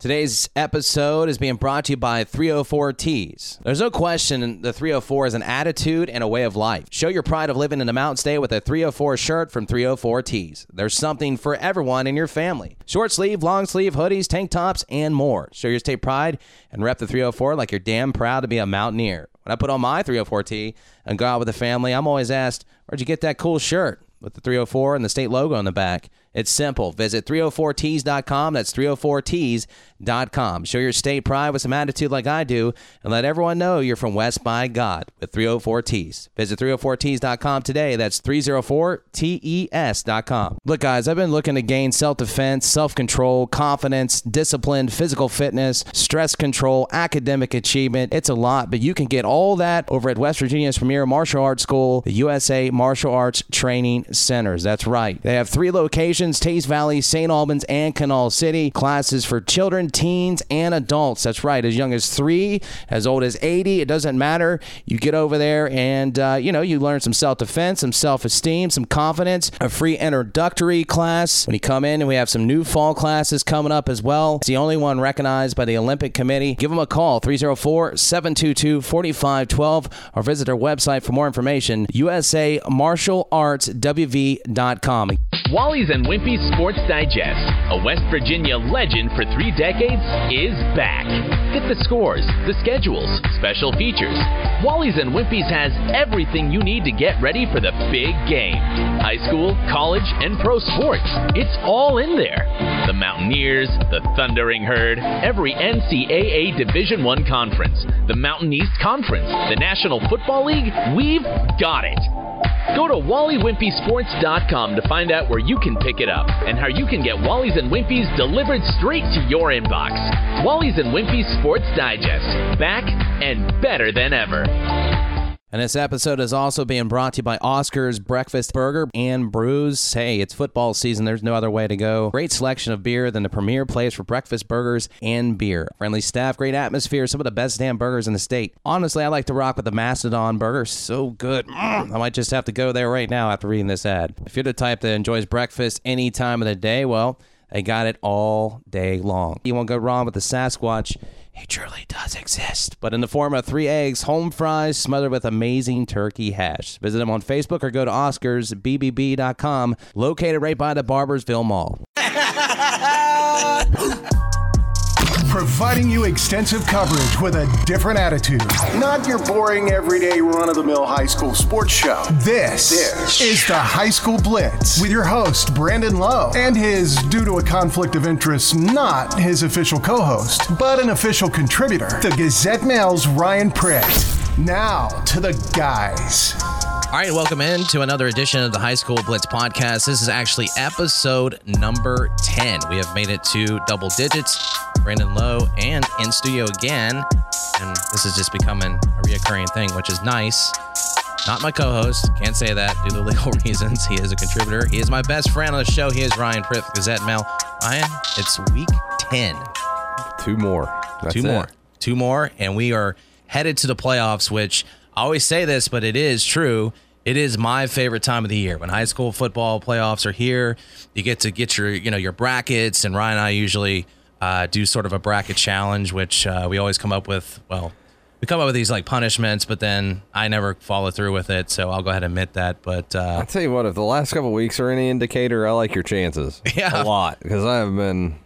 Today's episode is being brought to you by 304 Tees. There's no question the 304 is an attitude and a way of life. Show your pride of living in the Mountain State with a 304 shirt from 304 Tees. There's something for everyone in your family. Short sleeve, long sleeve, hoodies, tank tops, and more. Show your state pride and rep the 304 like you're damn proud to be a Mountaineer. When I put on my 304T and go out with the family, I'm always asked, Where'd you get that cool shirt? With the 304 and the state logo on the back. It's simple. Visit 304tees.com. That's 304tees.com. Show your state pride with some attitude like I do and let everyone know you're from West by God with 304 Tees. Visit 304tees.com today. That's 304tees.com. Look, guys, I've been looking to gain self defense, self control, confidence, discipline, physical fitness, stress control, academic achievement. It's a lot, but you can get all that over at West Virginia's premier martial arts school, the USA Martial Arts Training Centers. That's right. They have three locations Teays Valley, St. Albans, and Canal City. Classes for children, teens, and adults. That's right. As young as three, as old as 80. It doesn't matter. You get over there and, uh, you know, you learn some self defense, some self esteem, some confidence, a free introductory class. When you come in, and we have some new fall classes coming up as well. It's the only one recognized by the Olympic Committee. Give them a call, 304 722 4512, or visit their website for more information, usamartialartswv.com. Wally's and Wimpy's Sports Digest, a West Virginia legend for three decades, is back. Get the scores, the schedules, special features. Wally's and Wimpy's has everything you need to get ready for the big game. High school, college, and pro sports. It's all in there. The Mountaineers, the Thundering Herd, every NCAA Division One conference, the Mountain East Conference, the National Football League, we've got it. Go to WallyWimpySports.com to find out where you can pick it up and how you can get Wally's and Wimpy's delivered straight to your inbox. Wally's and Wimpy's Sports Digest, back and better than ever. And this episode is also being brought to you by Oscar's Breakfast Burger and Brews. Hey, it's football season. There's no other way to go. Great selection of beer than the premier place for breakfast burgers and beer. Friendly staff, great atmosphere, some of the best damn burgers in the state. Honestly, I like to rock with the Mastodon burger. So good. Mm, I might just have to go there right now after reading this ad. If you're the type that enjoys breakfast any time of the day, well, they got it all day long. You won't go wrong with the Sasquatch. He truly does exist, but in the form of three eggs, home fries smothered with amazing turkey hash. Visit them on Facebook or go to OscarsBBB.com, located right by the Barboursville Mall. Providing you extensive coverage with a different attitude. Not your boring, everyday, run of the mill high school sports show. This, This. is the High School Blitz with your host, Brandon Lowe, and his, due to a conflict of interest, not his official co host, but an official contributor, the Gazette Mail's Ryan Pritt. Now to the guys. All right, welcome in to another edition of the High School Blitz podcast. This is actually episode number 10. We have made it to double digits. Brandon Lowe and in studio again. And this is just becoming a reoccurring thing, which is nice. Not my co host. Can't say that due to legal reasons. He is a contributor. He is my best friend on the show. He is Ryan Pritt, Gazette Mail. Ryan, it's week 10. Two more. That's Two it. more. Two more. And we are headed to the playoffs, which I always say this, but it is true. It is my favorite time of the year when high school football playoffs are here. You get to get your, you know, your brackets, and Ryan and I usually uh, do sort of a bracket challenge, which uh, we always come up with. Well, we come up with these like punishments, but then I never follow through with it. So I'll go ahead and admit that. But uh, I'll tell you what, if the last couple weeks are any indicator, I like your chances. Yeah. A lot. Because I have been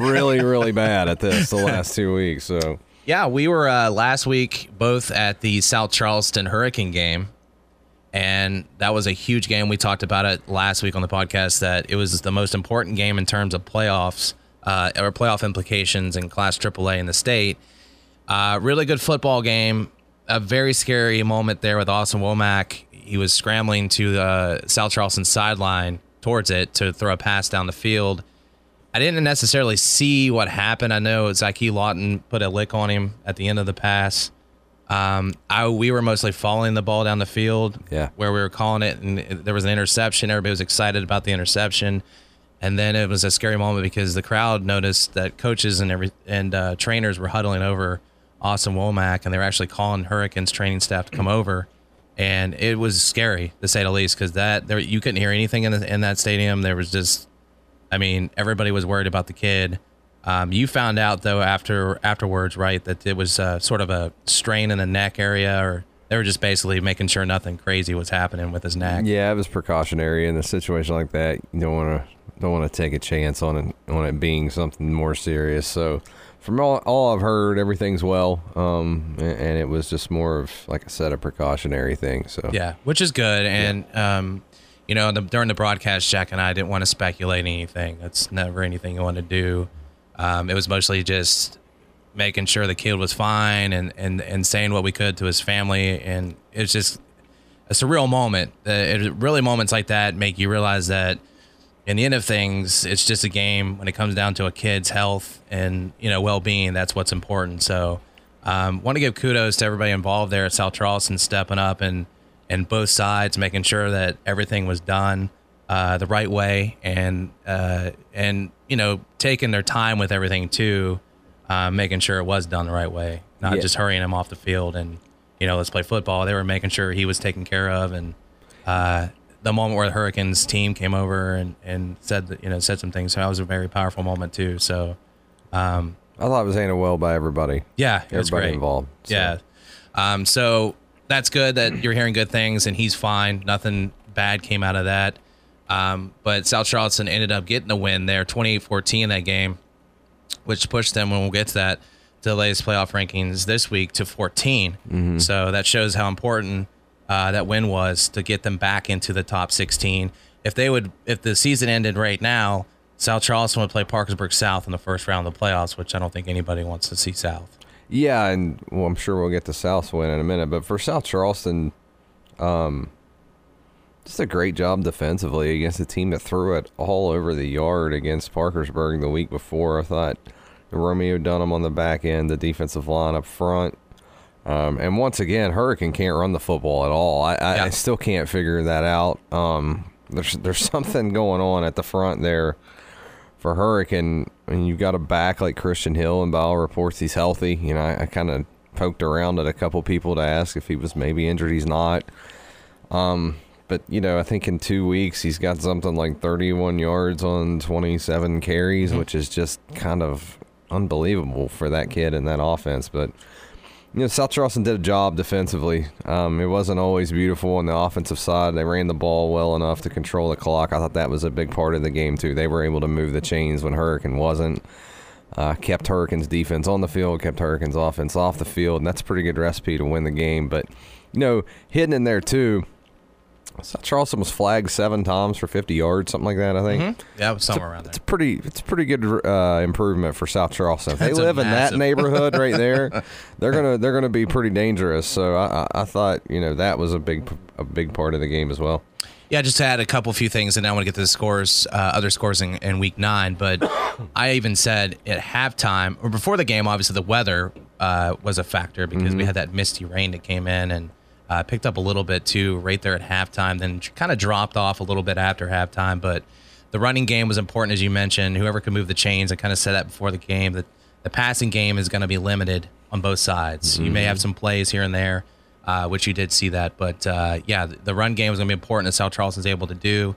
really, really bad at this the last two weeks. So Yeah, we were uh, last week both at the South Charleston Hurricane game, and that was a huge game. We talked about it last week on the podcast that it was the most important game in terms of playoffs uh, or playoff implications in Class AAA in the state. Uh, really good football game. A very scary moment there with Austin Womack. He was scrambling to the South Charleston sideline towards it to throw a pass down the field. I didn't necessarily see what happened. I know Zyke Lawton put a lick on him at the end of the pass. Um, I we were mostly following the ball down the field, Yeah. where we were calling it, and there was an interception. Everybody was excited about the interception, and then it was a scary moment because the crowd noticed that coaches and every and uh, trainers were huddling over Austin Womack, and they were actually calling Hurricanes training staff to come over, and it was scary to say the least because that there you couldn't hear anything in the, in that stadium. There was just I mean, everybody was worried about the kid. Um, you found out though after afterwards, right, that it was uh, sort of a strain in the neck area, or they were just basically making sure nothing crazy was happening with his neck. Yeah, it was precautionary in a situation like that. You don't want to don't want to take a chance on it on it being something more serious. So, from all, all I've heard, everything's well, um, and, and it was just more of like I said, a precautionary thing. So Yeah, which is good. And um, you know, the, during the broadcast, Jack and I didn't want to speculate anything. That's never anything you want to do. Um, it was mostly just making sure the kid was fine and, and, and saying what we could to his family. And it's just a surreal moment. Uh, it, really, moments like that make you realize that in the end of things, it's just a game. When it comes down to a kid's health and you know well being, that's what's important. So, um, want to give kudos to everybody involved there at South Charleston stepping up and and both sides making sure that everything was done uh, the right way and uh, and you know taking their time with everything too, uh, making sure it was done the right way, not Yeah. just hurrying him off the field and you know let's play football. They were making sure he was taken care of and. The moment where the Hurricanes team came over and, and said that, you know said some things, so that was a very powerful moment too. So, um, I thought it was handled well by everybody. yeah, Everybody involved, so. Yeah. Um, so that's good that you're hearing good things and he's fine. Nothing bad came out of that. Um, but South Charleston ended up getting a win there, 28-14 in that game, which pushed them, when we'll get to that, to the latest playoff rankings this week to 14. So that shows how important uh, that win was to get them back into the top 16. If they would, if the season ended right now, South Charleston would play Parkersburg South in the first round of the playoffs, which I don't think anybody wants to see South. Yeah, and well, I'm sure we'll get the South win in a minute. But for South Charleston, um, just a great job defensively against a team that threw it all over the yard against Parkersburg the week before. I thought Romeo Dunham on the back end, the defensive line up front. Um, and once again, Hurricane can't run the football at all. I, I, Yeah. I still can't figure that out. Um, there's there's something going on at the front there for Hurricane, and you've got a back like Christian Hill, and by all reports he's healthy. You know, I, I kind of poked around at a couple people to ask if he was maybe injured. He's not. Um, but you know, I think in two weeks he's got something like 31 yards on 27 carries, which is just kind of unbelievable for that kid in that offense. But you know, South Charleston did a job defensively. Um, it wasn't always beautiful on the offensive side. They ran the ball well enough to control the clock. I thought that was a big part of the game too. They were able to move the chains when Hurricane wasn't. Uh, kept Hurricanes defense on the field, kept Hurricanes offense off the field, and that's a pretty good recipe to win the game. But you know, hidden in there too, Charleston was flagged seven times for 50 yards, something like that. I think. Yeah, it was somewhere around It's there. a pretty, it's a pretty good uh, improvement for South Charleston. If they a live in that neighborhood right there, they're gonna they're gonna be pretty dangerous. So I, I, I thought you know that was a big a big part of the game as well. Yeah, just to add a couple few things, and I want to get to the scores, uh, other scores in, in week nine. But I even said at halftime or before the game, obviously the weather uh, was a factor because we had that misty rain that came in and uh, picked up a little bit too right there at halftime. Then kind of dropped off a little bit after halftime. But the running game was important, as you mentioned. Whoever can move the chains, I kind of said that before the game. That the passing game is going to be limited on both sides. You may have some plays here and there uh, which you did see that. But uh, yeah, the, the run game is going to be important as South Charleston's able to do.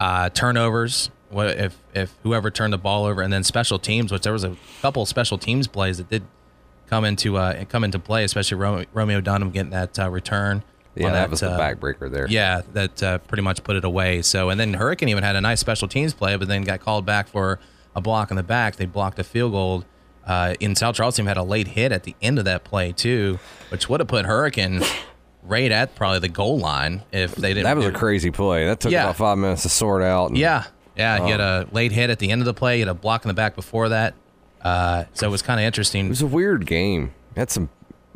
Uh, turnovers, what if if whoever turned the ball over, and then special teams, which there was a couple special teams plays that did come into uh, come into play, especially Romeo, Romeo Dunham getting that uh, return. Yeah, on that, was the uh, backbreaker there. yeah, that uh, pretty much put it away. So, and then Hurricane even had a nice special teams play, but then got called back for a block in the back. They blocked a field goal. Uh, in South Charleston, had a late hit at the end of that play too, which would have put Hurricane right at probably the goal line if they didn't. that was a crazy play. That took Yeah. about five minutes to sort out. and- Yeah, yeah. He had Um, a late hit at the end of the play. He had a block in the back before that. Uh, so it was kind of interesting. It was a weird game. Had some,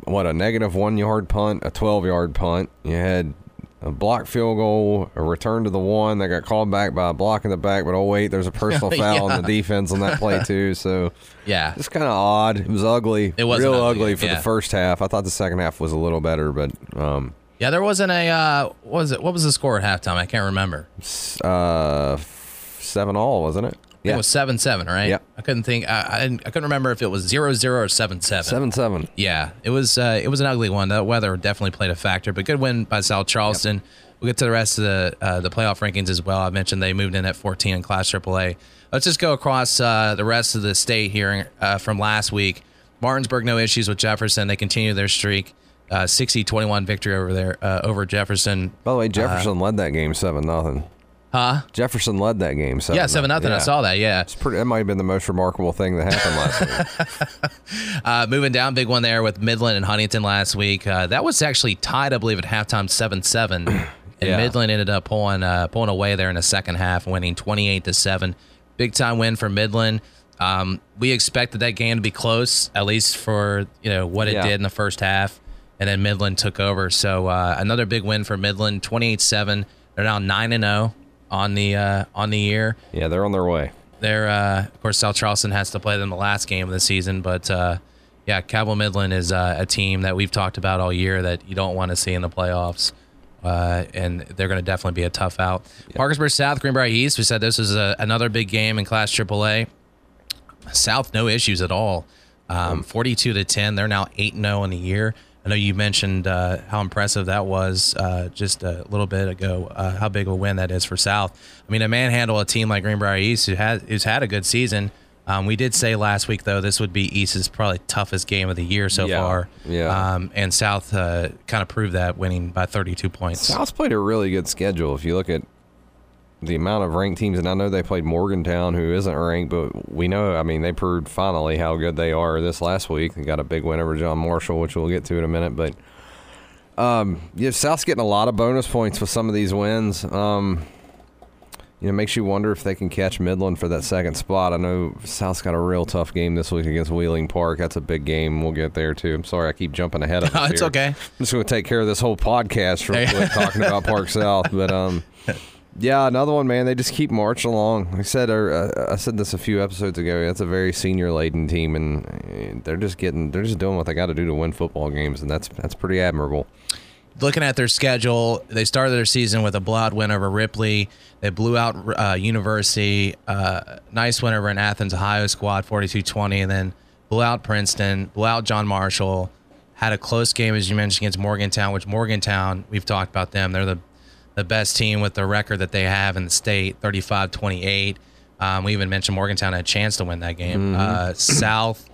what, a negative one yard punt, a 12 yard punt. You had a block field goal, a return to the one that got called back by a block in the back, but oh, wait, there's a personal foul on the defense on that play, too. So Yeah, it's kind of odd. It was ugly. It was real ugly, ugly- for yeah. the first half. I thought the second half was a little better, but um, yeah. There wasn't a uh, what was it? What was the score at halftime? I can't remember. uh, seven all, wasn't it? It was seven seven, right? Yeah. I couldn't think. I, I, I couldn't remember if it was zero zero or seven seven. seven seven. Yeah, it was. Uh, it was an ugly one. The weather definitely played a factor, but good win by South Charleston. we'll get to the rest of the uh, the playoff rankings as well. I mentioned they moved in at 14 in Class AAA. Let's just go across uh, the rest of the state here uh, from last week. Martinsburg, no issues with Jefferson. They continue their streak. Uh, 60-21 victory over there uh, over Jefferson. By the way, Jefferson led that game seven nothing. Huh? Jefferson led that game. Seven yeah, seven nothing. Yeah. I saw that. Yeah, It's pretty. That might have been the most remarkable thing that happened last week. Uh, moving down, big one there with Midland and Huntington last week. Uh, that was actually tied, I believe, at halftime, seven seven, and Yeah. Midland ended up pulling uh, pulling away there in the second half, winning twenty eight to seven. Big time win for Midland. Um, we expected that game to be close, at least for you know what it Yeah. did in the first half, and then Midland took over. So uh, another big win for Midland, twenty eight seven. They're now nine and zero on the uh, on the year. Yeah, they're on their way. They're, uh, of course, South Charleston has to play them the last game of the season, but uh, yeah, Cabell Midland is uh, a team that we've talked about all year that you don't want to see in the playoffs, uh, and they're going to definitely be a tough out. Parkersburg South, Greenbrier East. We said this was a, another big game in Class AAA. South, no issues at all. Um, 42 to 10. They're now 8 0 in the year. I know you mentioned uh, how impressive that was uh, just a little bit ago, uh, how big of a win that is for South. I mean, to manhandle a team like Greenbrier East, who has, who's had a good season. Um, we did say last week, though, this would be East's probably toughest game of the year so Yeah, far. yeah. Um, and South uh, kind of proved that, winning by 32 points. South's played a really good schedule. If you look at the amount of ranked teams, and I know they played Morgantown, who isn't ranked, but we know, I mean, they proved finally how good they are this last week. They got a big win over John Marshall, which we'll get to in a minute. But um, yeah, South's getting a lot of bonus points with some of these wins. Um, you know, makes you wonder if they can catch Midland for that second spot. I know South's got a real tough game this week against Wheeling Park. That's a big game. We'll get there too. I'm sorry, I keep jumping ahead of. us it's here. okay. I'm just going to take care of this whole podcast quick talking about Park South. But um, yeah, another one, man. They just keep marching along. I said, uh, I said this a few episodes ago. That's a very senior laden team, and they're just getting, they're just doing what they got to do to win football games, and that's that's pretty admirable. looking at their schedule, they started their season with a blowout win over Ripley. They blew out uh, University, uh, nice win over an Athens, Ohio squad, 42-20, and then blew out Princeton, blew out John Marshall. Had a close game, as you mentioned, against Morgantown, which Morgantown, we've talked about them. They're the, the best team with the record that they have in the state, 35-28. Um, we even mentioned Morgantown had a chance to win that game. Uh, South,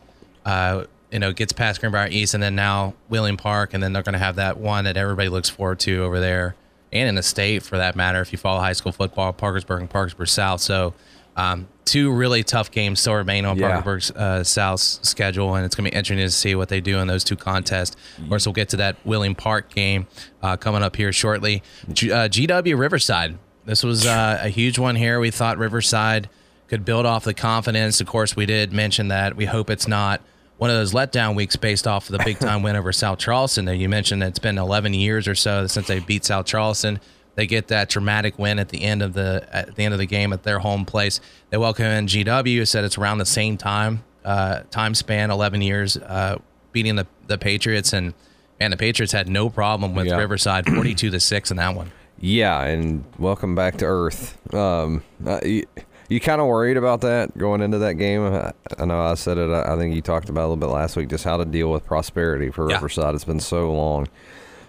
uh, you know, gets past Greenbrier East, and then now Wheeling Park, and then they're going to have that one that everybody looks forward to over there, and in the state for that matter. If you follow high school football, Parkersburg and Parkersburg South, so um, two really tough games still remain on Yeah. Uh, South's schedule, and it's going to be interesting to see what they do in those two contests. Of course, we'll get to that Wheeling Park game uh, coming up here shortly. G- uh, GW Riverside. This was uh, a huge one here. We thought Riverside could build off the confidence. Of course, we did mention that. We hope it's not one of those letdown weeks based off of the big time win over South Charleston. That you mentioned it's been 11 years or so since they beat South Charleston. They get that dramatic win at the end of the at the end of the game at their home place. They welcome in GW. Said it's around the same time uh, time span, 11 years, uh, beating the the Patriots and and the Patriots had no problem with Yeah. Riverside, 42 to six in that one. Yeah, and welcome back to Earth. Um, uh, you, you kind of worried about that going into that game. I, I know I said it. I, I think you talked about it a little bit last week, just how to deal with prosperity for Yeah. Riverside. It's been so long.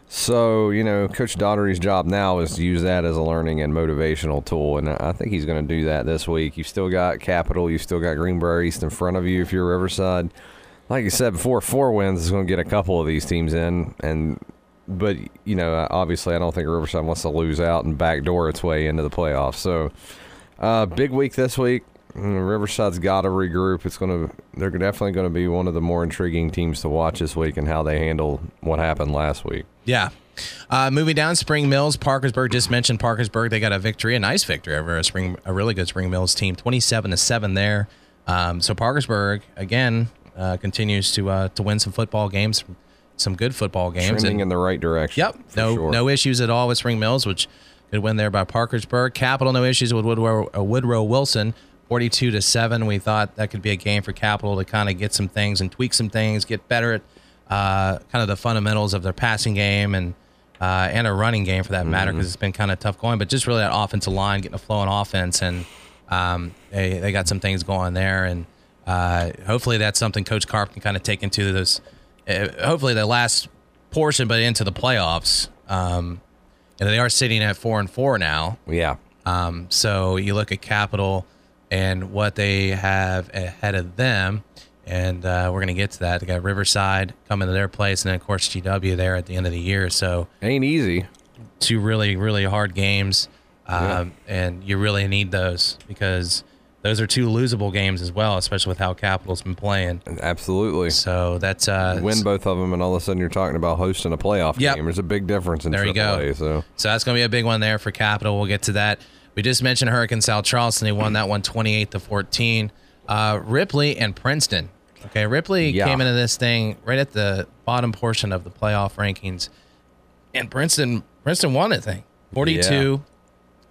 So you know, Coach Daugherty's job now is to use that as a learning and motivational tool, and I think he's going to do that this week. You've still got Capital, you've still got Greenbrier East in front of you. If you're Riverside, like you said before, four wins is going to get a couple of these teams in, and but you know, obviously, I don't think Riverside wants to lose out and backdoor its way into the playoffs. So, uh, big week this week. Mm, Riverside's got to regroup. It's going to. They're definitely going to be one of the more intriguing teams to watch this week and how they handle what happened last week. Yeah. Uh, moving down, Spring Mills, Parkersburg. Just mentioned Parkersburg. They got a victory, a nice victory over a spring, a really good Spring Mills team, twenty-seven to seven there. Um, so Parkersburg again uh, continues to uh, to win some football games, some good football games. Trending and- in the right direction. Yep. No sure. no issues at all with Spring Mills, which could win there by Parkersburg. Capital no issues with Woodrow, uh, Woodrow Wilson, forty two to seven. We thought that could be a game for Capital to kind of get some things and tweak some things, get better at uh, kind of the fundamentals of their passing game and uh, and a running game for that matter Mm-hmm. because it's been kind of tough going. But just really that offensive line getting a flow flowing offense and um, they they got some things going there and uh, hopefully that's something Coach Carp can kind of take into those. Uh, hopefully the last portion, but into the playoffs. Um, and they are sitting at four and four now. Yeah. Um, so you look at Capital and what they have ahead of them, and uh, we're going to get to that. They got Riverside coming to their place, and then of course GW there at the end of the year. So Ain't easy. two really really hard games, um, and you really need those because those are two losable games as well, especially with how Capital's been playing. Absolutely. So that's uh, Win both of them, and all of a sudden you're talking about hosting a playoff Yep. game. There's a big difference in There you go. So So that's going to be a big one there for Capital. We'll get to that. We just mentioned Hurricane South Charleston. They won that one 28 to 14. Uh, Ripley and Princeton. Okay, Ripley Yeah. came into this thing right at the bottom portion of the playoff rankings, and Princeton Princeton won it thing 42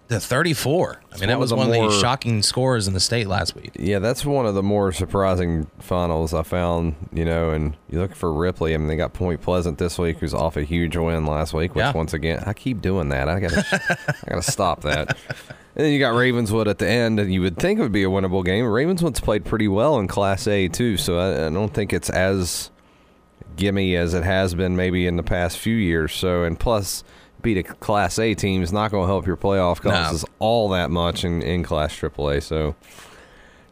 to 34. I mean, that was the one of the more- shocking scores in the state last week. yeah, that's one of the more surprising finals I found. You know, and you look for Ripley. I mean, they got Point Pleasant this week, who's off a huge win last week. Which Yeah. once again, I keep doing that. I gotta, I gotta stop that. And then you got Ravenswood at the end, and you would think it would be a winnable game. Ravenswood's played pretty well in Class A too, so I, I don't think it's as gimme as it has been maybe in the past few years. So, and plus, beat a Class A team is not going to help your playoff causes all that much in, in Class AAA. So,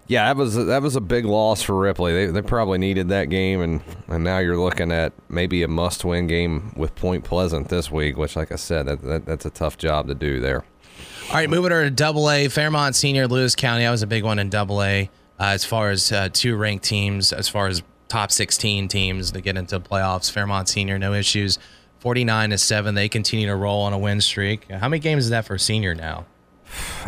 yeah, that was that was a big loss for Ripley. They, they probably needed that game, and and now you're looking at maybe a must-win game with Point Pleasant this week, which, like I said, that, that that's a tough job to do there. All right, moving over to Double A, Fairmont Senior, Lewis County. That was a big one in Double A uh, as far as uh, two ranked teams, as far as top 16 teams that get into playoffs. Fairmont Senior, no issues. 49 to 7. They continue to roll on a win streak. How many games is that for a Senior now?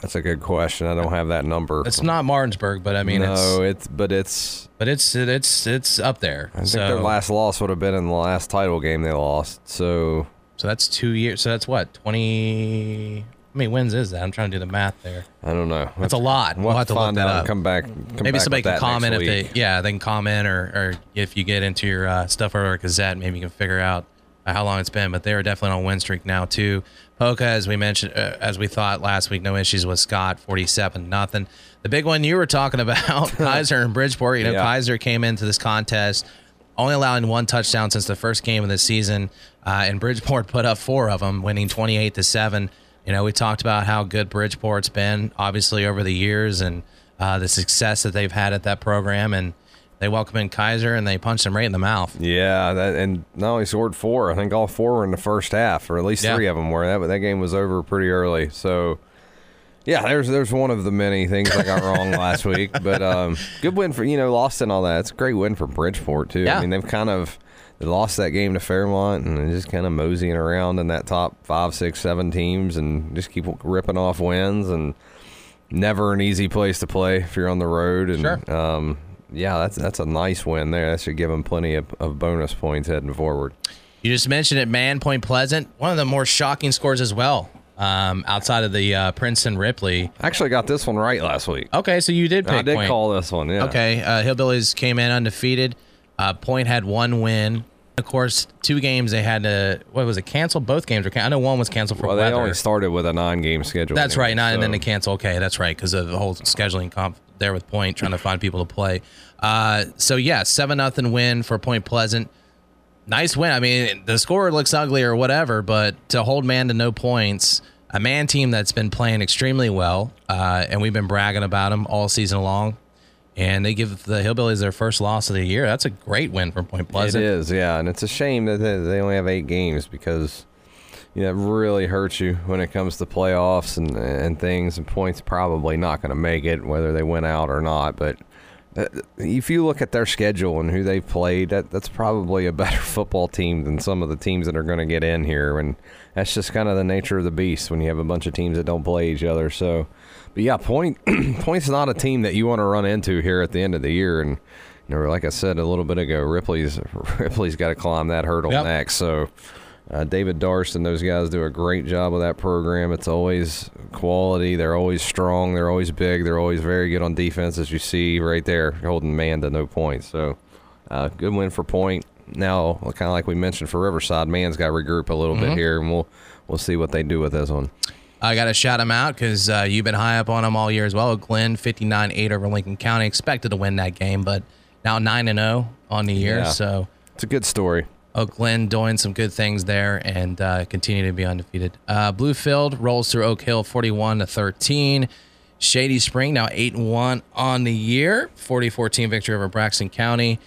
That's a good question. I don't have that number. It's not Martinsburg, but I mean, no, it's, it's but it's. but it's it's it's up there. I think so, their last loss would have been in the last title game they lost. So so that's two years. So that's what 20. How many wins is that? I'm trying to do the math there. I don't know. That's a lot. We'll have to look that up. come back. Come maybe back somebody can comment if week. they yeah they can comment or, or if you get into your uh, stuff or gazette maybe you can figure out how long it's been but they're definitely on a win streak now too. Poca as we mentioned uh, as we thought last week no issues with Scott 47 nothing. The big one you were talking about Keyser and Bridgeport you know Yeah. Keyser came into this contest only allowing one touchdown since the first game of the season uh, and Bridgeport put up four of them winning 28 to 7 you know we talked about how good Bridgeport's been obviously over the years and uh, the success that they've had at that program and they welcome in Keyser and they punch them right in the mouth Yeah, that, and not only scored four. I think all four were in the first half, or at least Yeah. three of them were. That but that game was over pretty early. So, yeah, there's there's one of the many things I got wrong last week, but um, good win for you know lost and all that. It's a great win for Bridgeport too. Yeah. I mean they've kind of they lost that game to Fairmont and they're just kind of moseying around in that top five, six, seven teams and just keep ripping off wins and never an easy place to play if you're on the road and Sure. um, yeah, that's that's a nice win there. That should give them plenty of, of bonus points heading forward. you just mentioned it man Point Pleasant one of the more shocking scores as well um, outside of the uh, Princeton Ripley I actually got this one right last week. okay so you did pick I did Point. call this one. Yeah. Okay, uh, Hillbillies came in undefeated. Uh, Point had one win. Of course, two games they had to. What was it? Cancel both games. Or can- I know one was canceled for Well, they weather. only started with a nine-game schedule. That's anyway, right. Nine, and then they cancel. Okay, that's right because of the whole scheduling comp there with Point trying to find people to play. Uh, so yeah, seven nothing win for Point Pleasant. Nice win. I mean, the score looks ugly or whatever, but to hold Man to no points, a Man team that's been playing extremely well, uh, and we've been bragging about them all season long. And they give the Hillbillies their first loss of the year. That's a great win for Point It Pleasant. is, yeah, and it's a shame that they, they only have eight games because you know it really hurts you when it comes to playoffs and and things. And points probably not going to make it whether they win out or not. But uh, if you look at their schedule and who they've played, that that's probably a better football team than some of the teams that are going to get in here. And that's just kind of the nature of the beast when you have a bunch of teams that don't play each other. So, but yeah, point points not a team that you want to run into here at the end of the year. And you know, like I said a little bit ago, Ripley's Ripley's got to climb that hurdle Yep. next. So. Uh, David Darst and those guys do a great job with that program. It's always quality. They're always strong. They're always big. They're always very good on defense, as you see right there, holding Man to no points. So, uh, good win for Point. Now, kind of like we mentioned for Riverside, Man's got to regroup a little bit here, and we'll we'll see what they do with this one. I got to shout them out because uh, you've been high up on them all year as well. Glen, 59 8 over Lincoln County. Expected to win that game, but now 9 and 0 on the year. Yeah. So It's a good story. Oak Glen doing some good things there and uh, continue to be undefeated. Uh, Bluefield rolls through Oak Hill 41 to 13. Shady Spring now 8 1 on the year, 40 14 victory over Braxton County.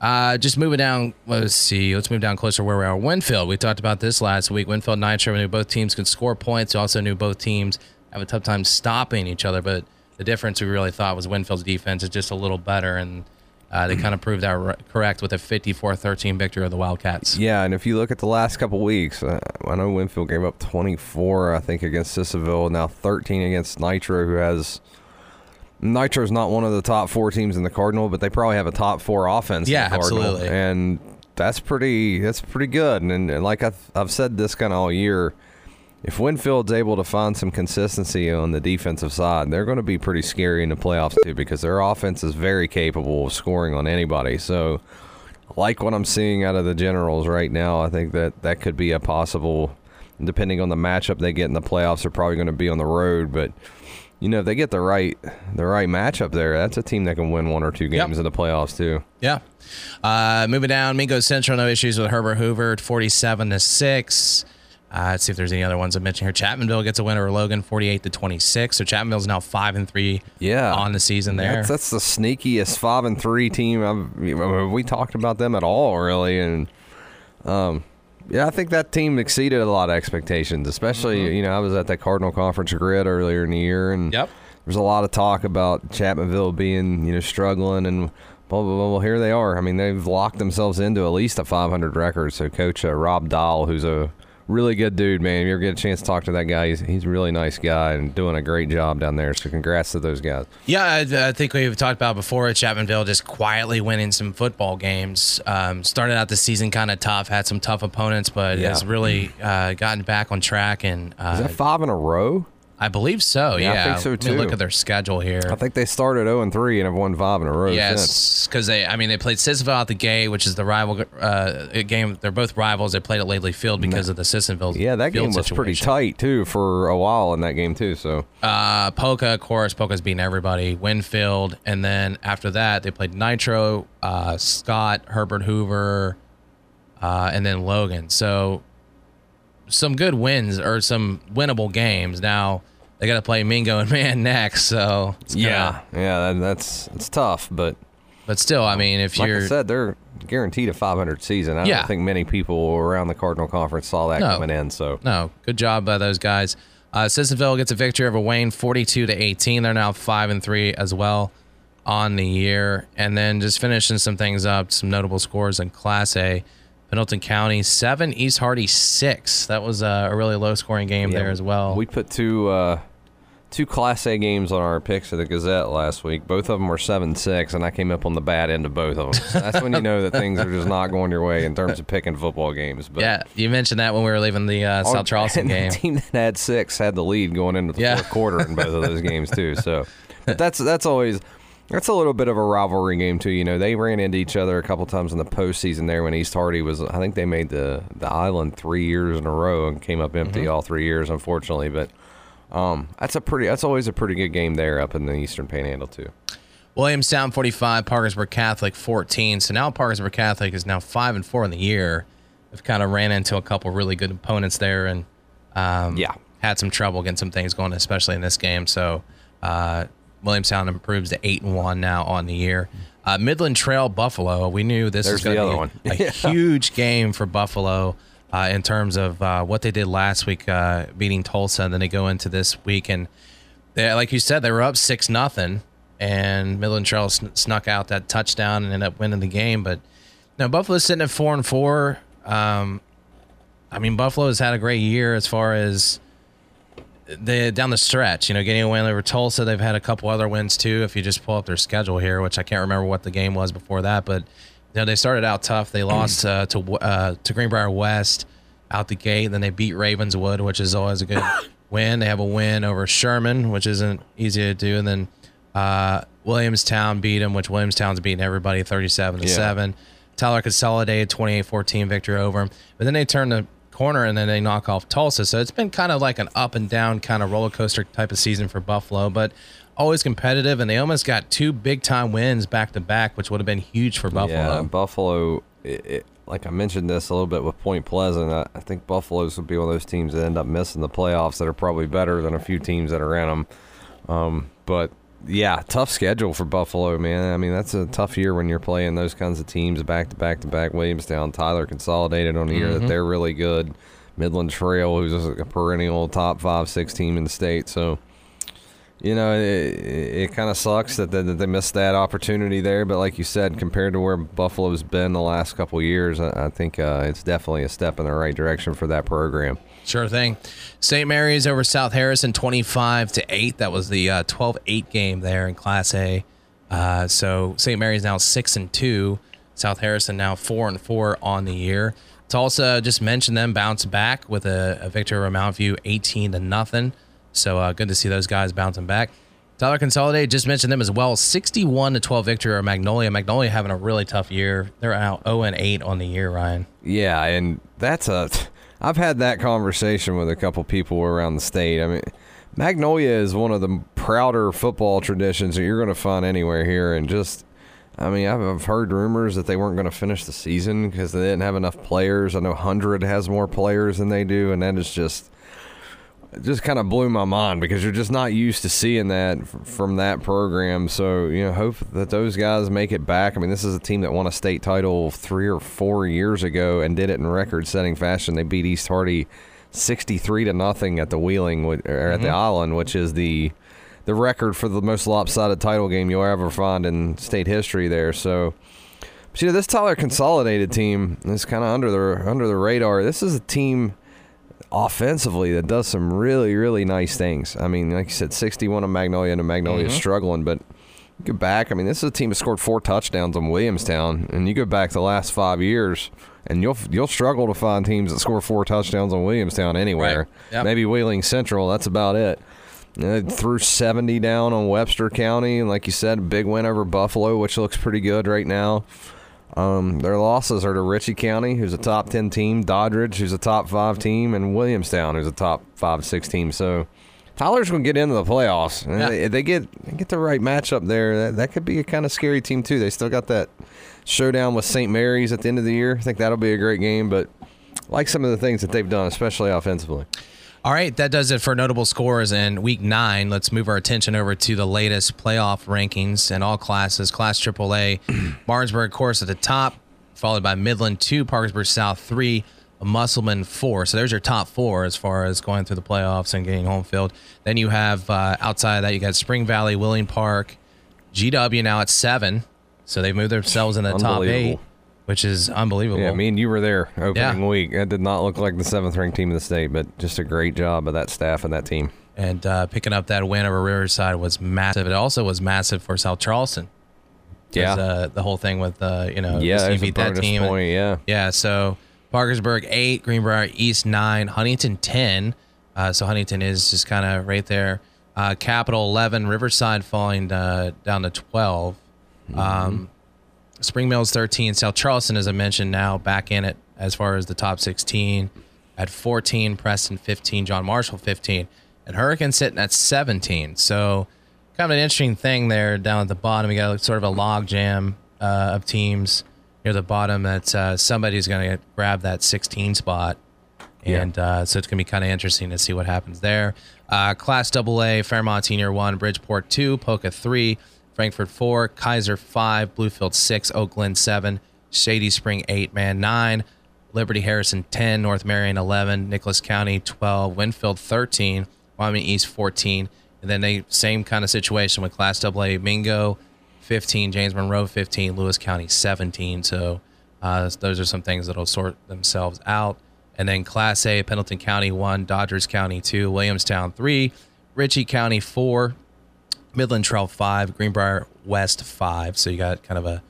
Uh, just moving down, let's see, let's move down closer where we are. Winfield, we talked about this last week. Winfield Nitro knew both teams could score points. We also knew both teams have a tough time stopping each other, but the difference we really thought was Winfield's defense is just a little better, and uh, they kind of proved that r- correct with a 54 13 victory of the Wildcats. Yeah, and if you look at the last couple weeks, uh, I know Winfield gave up 24, I think, against Sissonville, now 13 against Nitro, who has. Nitro's not one of the top four teams in the Cardinal, but they probably have a top four offense. Yeah, in the Cardinal, absolutely. and that's pretty. That's pretty good. And, and like I've, I've said this kind of all year, if Winfield's able to find some consistency on the defensive side, they're going to be pretty scary in the playoffs too, because their offense is very capable of scoring on anybody. So, like what I'm seeing out of the Generals right now, I think that that could be a possible. Depending on the matchup they get in the playoffs, they're probably going to be on the road, but you know if they get the right the right matchup there, that's a team that can win one or two games in the playoffs too. Yeah. Uh, moving down, Mingo Central, no issues with Herbert Hoover, 47 to 6. Uh, let's see if there's any other ones I mentioned here. Chapmanville gets a win over Logan, 48 to 26. So Chapmanville's now 5 and 3 Yeah, on the season there. That's, that's the sneakiest five and three team. I've, have we talked about them at all, really? And um, yeah, I think that team exceeded a lot of expectations. Especially, you know, I was at that Cardinal Conference grid earlier in the year, and Yep. there's a lot of talk about Chapmanville being, you know, struggling and. Blah, blah, blah. Well, here they are. I mean, they've locked themselves into at least a 500 record. So, Coach uh, Rob Dahl, who's a really good dude, man. If you ever get a chance to talk to that guy, he's, he's a really nice guy and doing a great job down there. So, congrats to those guys. Yeah, I, I think we've talked about before. at Chapmanville just quietly winning some football games. Um, started out the season kind of tough, had some tough opponents, but Yeah. has really uh, gotten back on track. And uh, Is that five in a row? I believe so. Yeah, Yeah, I think so, me look at their schedule here. I think they started 0 and 3 and have won five in a row. Yes, because they, I mean, they played Sissonville out the gate, which is the rival uh, game. They're both rivals. They played at Lately Field because of the Sissonville. Yeah, that game was pretty tight too for a while in that game too. So Uh, Poca, of course, Poca's beating everybody. Winfield, and then after that, they played Nitro, uh, Scott, Herbert Hoover, uh, and then Logan. So some good wins or some winnable games. Now they got to play Mingo and Man next. So kinda- yeah, yeah, that, that's it's tough, but but still, I mean, if like you're I said, they're guaranteed a 500 season. I Yeah. don't think many people around the Cardinal Conference saw that No. coming in. So No, good job by those guys. Uh, Sissonville gets a victory over Wayne, forty-two to eighteen. They're now five and three as well on the year, and then just finishing some things up. Some notable scores in Class A. Pendleton County seven, East Hardy six. That was uh, a really low-scoring game there as well. We put two uh, two Class A games on our picks of the Gazette last week. Both of them were seven six, and I came up on the bad end of both of them. So that's when you know that things are just not going your way in terms of picking football games. But yeah, you mentioned that when we were leaving the uh, South Charleston game. The team that had six had the lead going into the Yeah. fourth quarter in both of those games too. So, but that's that's always that's a little bit of a rivalry game too. You know, they ran into each other a couple times in the postseason there when East Hardy was. I think they made the the island three years in a row and came up empty Mm-hmm. all three years, unfortunately. But um, that's a pretty that's always a pretty good game there up in the Eastern Panhandle too. Williamstown 45, Parkersburg Catholic 14. So now Parkersburg Catholic is now 5 and 4 in the year. They've kind of ran into a couple really good opponents there and um, Yeah. had some trouble getting some things going, especially in this game. So uh, Williamstown improves to 8 and 1 now on the year. Uh, Midland Trail Buffalo, we knew this There's was going to be one. a huge game for Buffalo. Uh, in terms of uh, what they did last week, uh, beating Tolsia, and then they go into this week, and they, like you said, they were up six nothing, and Midland Trail sn- snuck out that touchdown and ended up winning the game. But no, Buffalo's sitting at four and four. Um, I mean, Buffalo has had a great year as far as the down the stretch. You know, getting a win over Tolsia. They've had a couple other wins too. If you just pull up their schedule here, which I can't remember what the game was before that, but you know they started out tough. They lost uh, to uh, to Greenbrier West out the gate. Then they beat Ravenswood, which is always a good win. They have a win over Sherman, which isn't easy to do, and then uh, Williamstown beat them, which Williamstown's beating everybody thirty-seven to seven. Tyler consolidated 28 14 victory over them. But then they turn the corner and then they knock off Tolsia. So it's been kind of like an up and down kind of roller coaster type of season for Buffalo, but always competitive. And they almost got two big time wins back to back, which would have been huge for Buffalo. Yeah, Buffalo. it, it, like I mentioned this a little bit with Point Pleasant, I, I, think Buffalo's would be one of those teams that end up missing the playoffs that are probably better than a few teams that are in them. Um, but yeah, tough schedule for Buffalo, man. I mean, that's a tough year when you're playing those kinds of teams back to back to back. Williamstown, Tyler consolidated on a year mm-hmm. that they're really good. Midland Trail, who's a perennial top five, six team in the state. So, you know, it, it kind of sucks that they, that they, missed that opportunity there. But like you said, compared to where Buffalo's been the last couple years, I, I think uh, it's definitely a step in the right direction for that program. Sure thing. St. Mary's over South Harrison, twenty-five to eight. That was the uh, 12-8 game there in Class A. Uh, so St. Mary's now six and two. South Harrison now four and four on the year. Tolsia just mentioned them bounce back with a, a victory over Mount View, eighteen to nothing. So uh, good to see those guys bouncing back. Tyler Consolidated just mentioned them as well. 61 to 12 victory over Magnolia. Magnolia having a really tough year. They're out 0 and 8 on the year, Ryan. Yeah, and that's a. I've had that conversation with a couple people around the state. I mean, Magnolia is one of the prouder football traditions that you're going to find anywhere here, and just. I mean, I've heard rumors that they weren't going to finish the season because they didn't have enough players. I know Hundred has more players than they do, and that is just it just kind of blew my mind because you're just not used to seeing that from that program. So you know, hope that those guys make it back. I mean, this is a team that won a state title three or four years ago and did it in record-setting fashion. They beat East Hardy sixty-three to nothing at the Wheeling or at mm-hmm. the Island, which is the the record for the most lopsided title game you'll ever find in state history. There, so. But, you know, this Tyler Consolidated team is kind of under the under the radar. This is a team offensively that does some really, really nice things. I mean, like you said, 61 of Magnolia and Magnolia mm-hmm. struggling, but you go back. I mean, this is a team that scored four touchdowns on Williamstown, and you go back the last five years, and you'll you'll struggle to find teams that score four touchdowns on Williamstown anywhere. Right. Yep. Maybe Wheeling Central. That's about it. They threw 70 down on Webster County, and like you said, big win over Buffalo, which looks pretty good right now. Um, their losses are to Ritchie County, who's a top 10 team, Doddridge, who's a top five team, and Williamstown, who's a top five, six team. So Tyler's going to get into the playoffs. Yeah. They, they, get they get the right matchup there. That, that could be a kind of scary team, too. They still got that showdown with St. Mary's at the end of the year. I think that'll be a great game, but like some of the things that they've done, especially offensively. All right, that does it for notable scores in week nine. Let's move our attention over to the latest playoff rankings in all classes. Class AAA, Martinsburg, of course, at the top, followed by Midland 2, Parkersburg South 3, Musselman 4. So there's your top four as far as going through the playoffs and getting home field. Then you have uh, outside of that, you got Spring Valley, Wheeling Park, GW now at 7. So they've moved themselves in the top eight which is unbelievable. Yeah, I mean, you were there opening yeah. week. That did not look like the seventh ranked team in the state, but just a great job of that staff and that team. And uh, picking up that win over Riverside was massive. It also was massive for South Charleston. Yeah, uh, the whole thing with uh, you know, yeah, beat that team. Point, yeah, yeah. So Parkersburg eight, Greenbrier East nine, Huntington ten. Uh, so Huntington is just kind of right there. Uh, Capital eleven, Riverside falling uh, down to 12 mm-hmm. um, Spring Mills 13. South Charleston, as I mentioned, now back in it as far as the top 16 at 14. Preston 15. John Marshall 15. And Hurricane sitting at 17. So kind of an interesting thing there down at the bottom. We got sort of a log jam uh, of teams near the bottom that uh, somebody's going to grab that 16 spot. And yeah. uh, so it's going to be kind of interesting to see what happens there. Uh, Class AA, Fairmont Senior 1, Bridgeport 2, Poca 3, Frankfort 4, Keyser 5, Bluefield 6, Oak Glen 7, Shady Spring 8, Man 9, Liberty Harrison 10, North Marion 11, Nicholas County 12, Winfield 13, Wyoming East 14. And then they same kind of situation with Class AA Mingo 15, James Monroe 15, Lewis County 17. So uh, those are some things that'll sort themselves out. And then Class A, Pendleton County 1, Doddridge County 2, Williamstown 3, Ritchie County 4, Midland Trail five, Greenbrier West five. So you got kind of a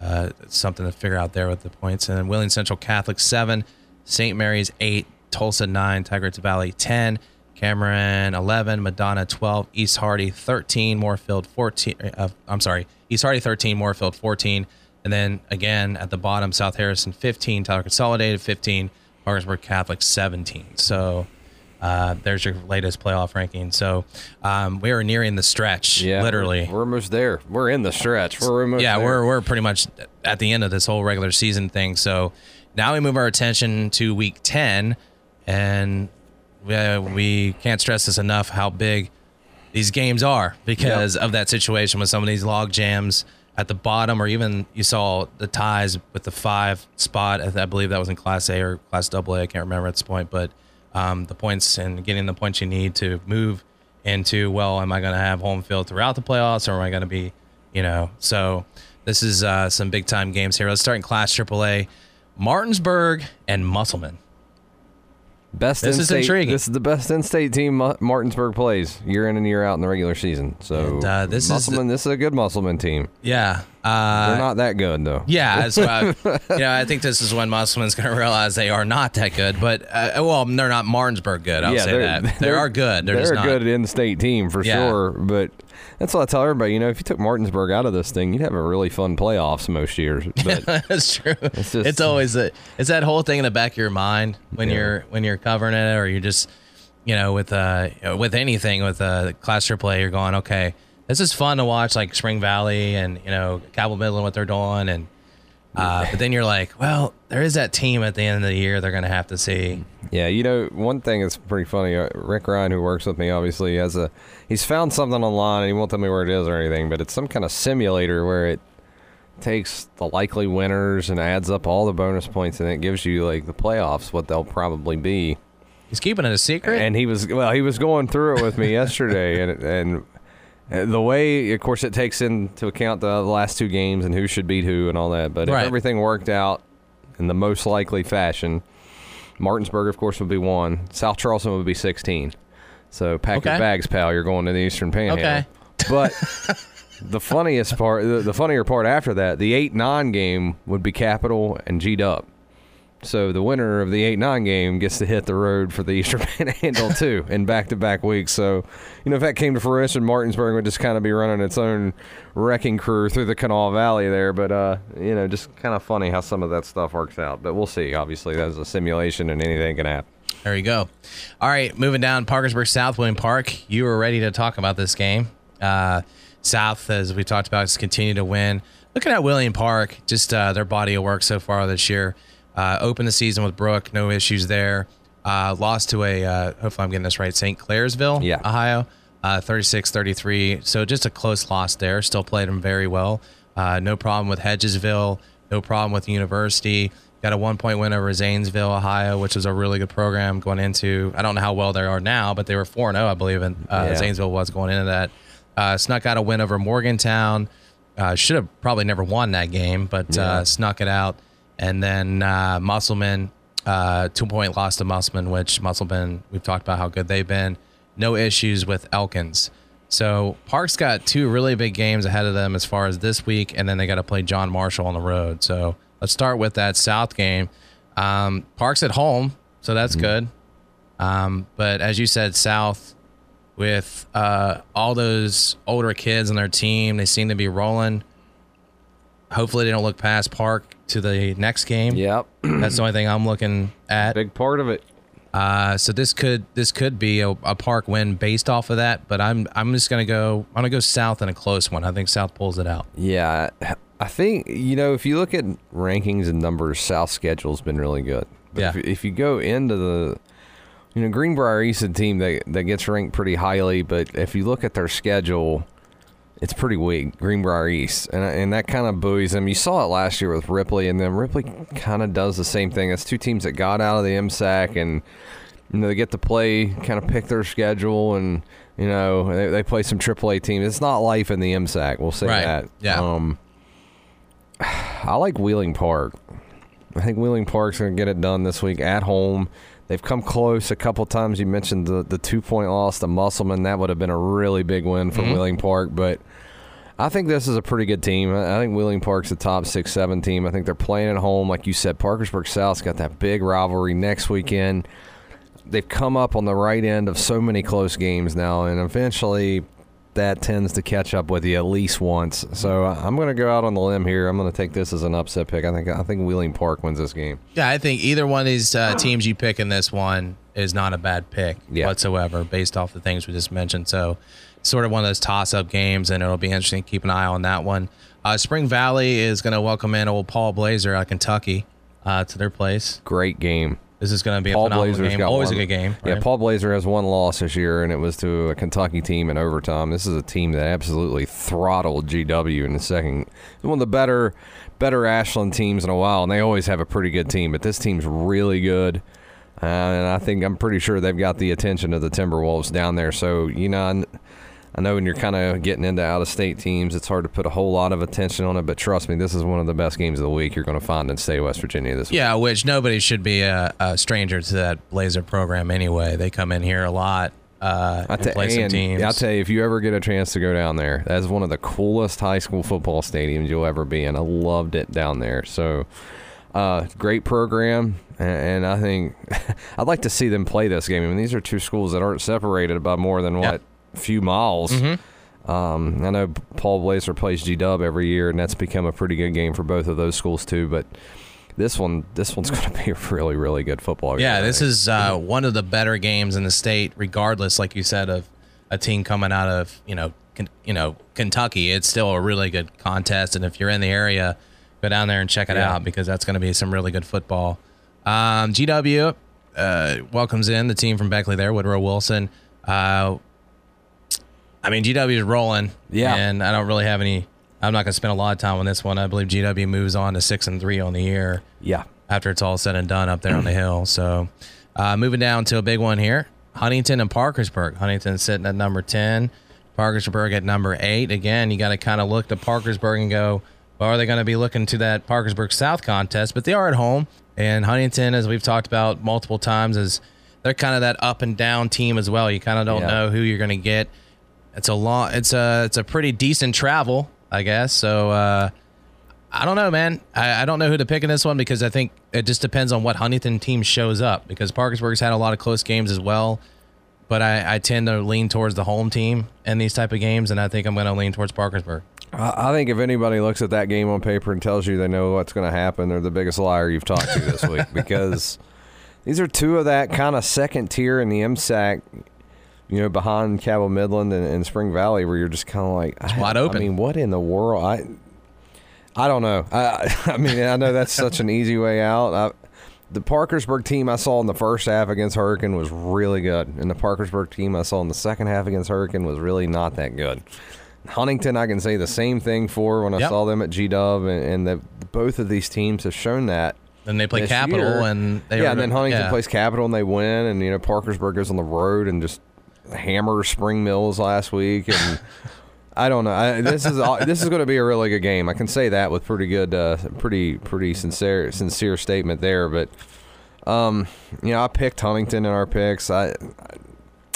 uh, something to figure out there with the points. And then Wheeling Central Catholic seven, St. Mary's eight, Tolsia nine, Tygarts Valley ten, Cameron eleven, Madonna twelve, East Hardy thirteen, Moorfield fourteen. Uh, I'm sorry, East Hardy thirteen, Moorfield fourteen, and then again at the bottom, South Harrison fifteen, Tyler Consolidated fifteen, Parkersburg Catholic seventeen. So Uh, there's your latest playoff ranking. So um, we are nearing the stretch, yeah, literally. We're, almost there. We're in the stretch. We're almost yeah, there. we're we're pretty much at the end of this whole regular season thing. So now we move our attention to week ten, and we, uh, we can't stress this enough how big these games are because of that situation with some of these log jams at the bottom, or even you saw the ties with the five spot. I I believe that was in Class A or Class Double A. I can't remember at this point, but um, the points and getting the points you need to move into. Well, am I going to have home field throughout the playoffs, or am I going to be, you know? So this is uh, some big time games here. Let's start in Class AAA. Martinsburg and Musselman. Best This is intriguing. This is the best in-state team Martinsburg plays year in and year out in the regular season. So And, uh, this is the- this is a good Musselman team. Yeah. Uh, They're not that good though. Yeah, I, you know, I think this is when Musselman's going to realize they are not that good. But uh, well, they're not Martinsburg good. I'll yeah, say that they are good. They're, They're, a good in-state team for Yeah. sure. But that's what I tell everybody. You know, if you took Martinsburg out of this thing, you'd have a really fun playoffs most years. But That's true. It's, just- always a, it's that whole thing in the back of your mind when Yeah. you're when you're covering it, or you're just you know with uh with anything with uh class play, you're going okay. This is fun to watch, like Spring Valley and you know Cabell Midland, what they're doing, and uh, but then you're like, well, there is that team at the end of the year they're going to have to see. Yeah, you know, one thing that's pretty funny. Uh, Rick Ryan, who works with me, obviously has a he's found something online, and he won't tell me where it is or anything, but it's some kind of simulator where it takes the likely winners and adds up all the bonus points, and it gives you like the playoffs what they'll probably be. He's keeping it a secret. And he was well, he was going through it with me yesterday, and and. Uh, The way, of course, it takes into account the last two games and who should beat who and all that. But Right. if everything worked out in the most likely fashion, Martinsburg, of course, would be one. South Charleston would be 16. So pack your bags, pal. You're going to the Eastern Panhandle. Okay. But the funniest part, the, the funnier part after that, the 8 9 game would be Capital and G Dub. So the winner of the 8 9 game gets to hit the road for the Eastern Panhandle, too, in back to back weeks. So, you know, if that came to fruition, Martinsburg would just kind of be running its own wrecking crew through the Kanawha Valley there. But, uh, you know, just kind of funny how some of that stuff works out. But we'll see. Obviously, that's a simulation and anything can happen. There you go. All right, moving down Parkersburg South Wheeling Park. You were ready to talk about this game. Uh, South, as we talked about, has continued to win. Looking at Wheeling Park, just uh, their body of work so far this year. Uh, opened the season with Brooke, no issues there. Uh, lost to a, uh, hopefully I'm getting this right, St. Clairsville, Yeah. Ohio, uh, 36-33. So just a close loss there. Still played them very well. Uh, no problem with Hedgesville. No problem with the University. Got a one point win over Zanesville, Ohio, which was a really good program going into. I don't know how well they are now, but they were 4 0, I believe, and uh, Yeah. Zanesville was going into that. Uh, snuck out a win over Morgantown. Uh, should have probably never won that game, but uh, snuck it out. And then uh, Musselman, uh, two point loss to Musselman, which Musselman, we've talked about how good they've been. No issues with Elkins. So Park's got two really big games ahead of them as far as this week, and then they got to play John Marshall on the road. So let's start with that South game. Um, Park's at home, so that's good. Um, but as you said, South with uh, all those older kids on their team, they seem to be rolling. Hopefully, they don't look past Park to the next game. Yep. That's the only thing I'm looking at. Big part of it. Uh, so this could this could be a, a Park win based off of that. But I'm I'm just gonna go I'm gonna go South in a close one. I think South pulls it out. Yeah, I think you know if you look at rankings and numbers, South schedule's been really good. But Yeah. if, if you go into the, you know, Greenbrier East a team that that gets ranked pretty highly, but if you look at their schedule, it's pretty weak. Greenbrier East, and and that kind of buoys them. You saw it last year with Ripley, and then Ripley kind of does the same thing. It's two teams that got out of the MSAC and. You know, they get to play, kind of pick their schedule, and you know they, they play some AAA teams. It's not life in the MSAC. We'll say Right. that. Yeah. Um, I like Wheeling Park. I think Wheeling Park's going to get it done this week at home. They've come close a couple times. You mentioned the the two point loss to Musselman. That would have been a really big win for Wheeling Park, but I think this is a pretty good team. I think Wheeling Park's a top six, seven team. I think they're playing at home, like you said. Parkersburg South's got that big rivalry next weekend. They've come up on the right end of so many close games now, and eventually, that tends to catch up with you at least once. So uh, I'm going to go out on the limb here. I'm going to take this as an upset pick. I think I think Wheeling Park wins this game. Yeah, I think either one of these uh, teams you pick in this one is not a bad pick Yeah. whatsoever, based off the things we just mentioned. So, sort of one of those toss-up games, and it'll be interesting to keep an eye on that one. Uh, Spring Valley is going to welcome in old Paul Blazer out of Kentucky uh, to their place. Great game. This is going to be a Paul phenomenal Blazer's game. Always one. a good game. Yeah. Paul Blazer has one loss this year, and it was to a Kentucky team in overtime. This is a team that absolutely throttled GW in the second. One of the better, better Ashland teams in a while, and they always have a pretty good team. But this team's really good, uh, and I think I'm pretty sure they've got the attention of the Timberwolves down there. So you know. I, know when you're kind of getting into out of state teams, it's hard to put a whole lot of attention on it, but trust me, this is one of the best games of the week you're going to find in state West Virginia this week. Yeah, which nobody should be a, a stranger to that Blazer program anyway. They come in here a lot. Uh, I and te- play some and teams. I'll tell you, if you ever get a chance to go down there, that's one of the coolest high school football stadiums you'll ever be in. I loved it down there. So, uh, great program, a- and I think I'd like to see them play this game. I mean, these are two schools that aren't separated by more than what few miles. Um, I know Paul Blazer plays G Dub every year, and that's become a pretty good game for both of those schools too. But this one, this one's going to be a really, really good football game. Yeah, this is uh, one of the better games in the state, regardless, like you said, of a team coming out of you know, you know, Kentucky. It's still a really good contest, and if you're in the area, go down there and check it Yeah. out because that's going to be some really good football. Um, GW uh, welcomes in the team from Beckley there, Woodrow Wilson. Uh, I mean, GW is rolling. Yeah. and I don't really have any. I'm not going to spend a lot of time on this one. I believe GW moves on to six and three on the year yeah. after it's all said and done up there on the hill. So, uh, moving down to a big one here Huntington and Parkersburg. Huntington sitting at number 10, Parkersburg at number 8. Again, you got to kind of look to Parkersburg and go, well, are they going to be looking to that Parkersburg South contest? But they are at home. And Huntington, as we've talked about multiple times, is they're kind of that up and down team as well. You kind of don't Yeah. know who you're going to get. It's a long, it's a, it's a pretty decent travel, I guess. So, uh, I don't know, man. I, I don't know who to pick in this one because I think it just depends on what Huntington team shows up. Because Parkersburg's had a lot of close games as well, but I, I tend to lean towards the home team in these type of games, and I think I'm going to lean towards Parkersburg. I think if anybody looks at that game on paper and tells you they know what's going to happen, they're the biggest liar you've talked to this week because these are two of that kind of second tier in the MSAC, you know, behind Cabell Midland and, and Spring Valley, where you're just kind of like, I, wide open. I mean, what in the world? I I don't know. I I mean, I know that's such an easy way out. I, the Parkersburg team I saw in the first half against Hurricane was really good, and the Parkersburg team I saw in the second half against Hurricane was really not that good. Huntington, I can say the same thing for when I Yep. saw them at G Dub, and, and the, both of these teams have shown that. Then they play Capital, year. and they yeah, were- and then Huntington yeah. plays Capital and they win, and you know Parkersburg goes on the road and just hammer Spring Mills last week, and I don't know. I, this is this is going to be a really good game. I can say that with pretty good, uh, pretty pretty sincere sincere statement there. But um, you know, I picked Huntington in our picks. I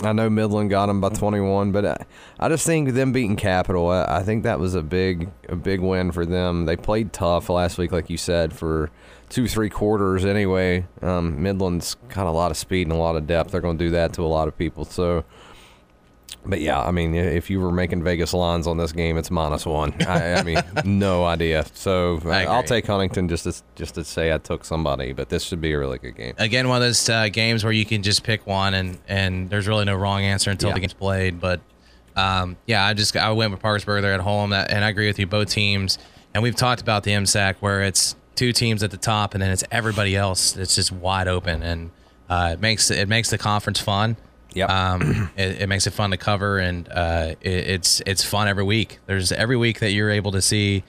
I know Midland got them by 21, but I, I just think them beating Capital, I, I think that was a big a big win for them. They played tough last week, like you said, for two three quarters anyway. Um, Midland's got a lot of speed and a lot of depth. They're going to do that to a lot of people. So, but yeah, I mean, if you were making Vegas lines on this game, it's minus one. I, I mean, no idea. So I I'll take Huntington just to just to say I took somebody, but this should be a really good game. again one of those uh, games where you can just pick one and and there's really no wrong answer until Yeah. the game's played but um, yeah i just i went with parkersburg they're at home that, and i agree with you both teams and we've talked about the msac where it's two teams at the top and then it's everybody else it's just wide open and uh, it makes it makes the conference fun Yep. um, it, it makes it fun to cover and uh, it, it's it's fun every week there's every week that you're able to see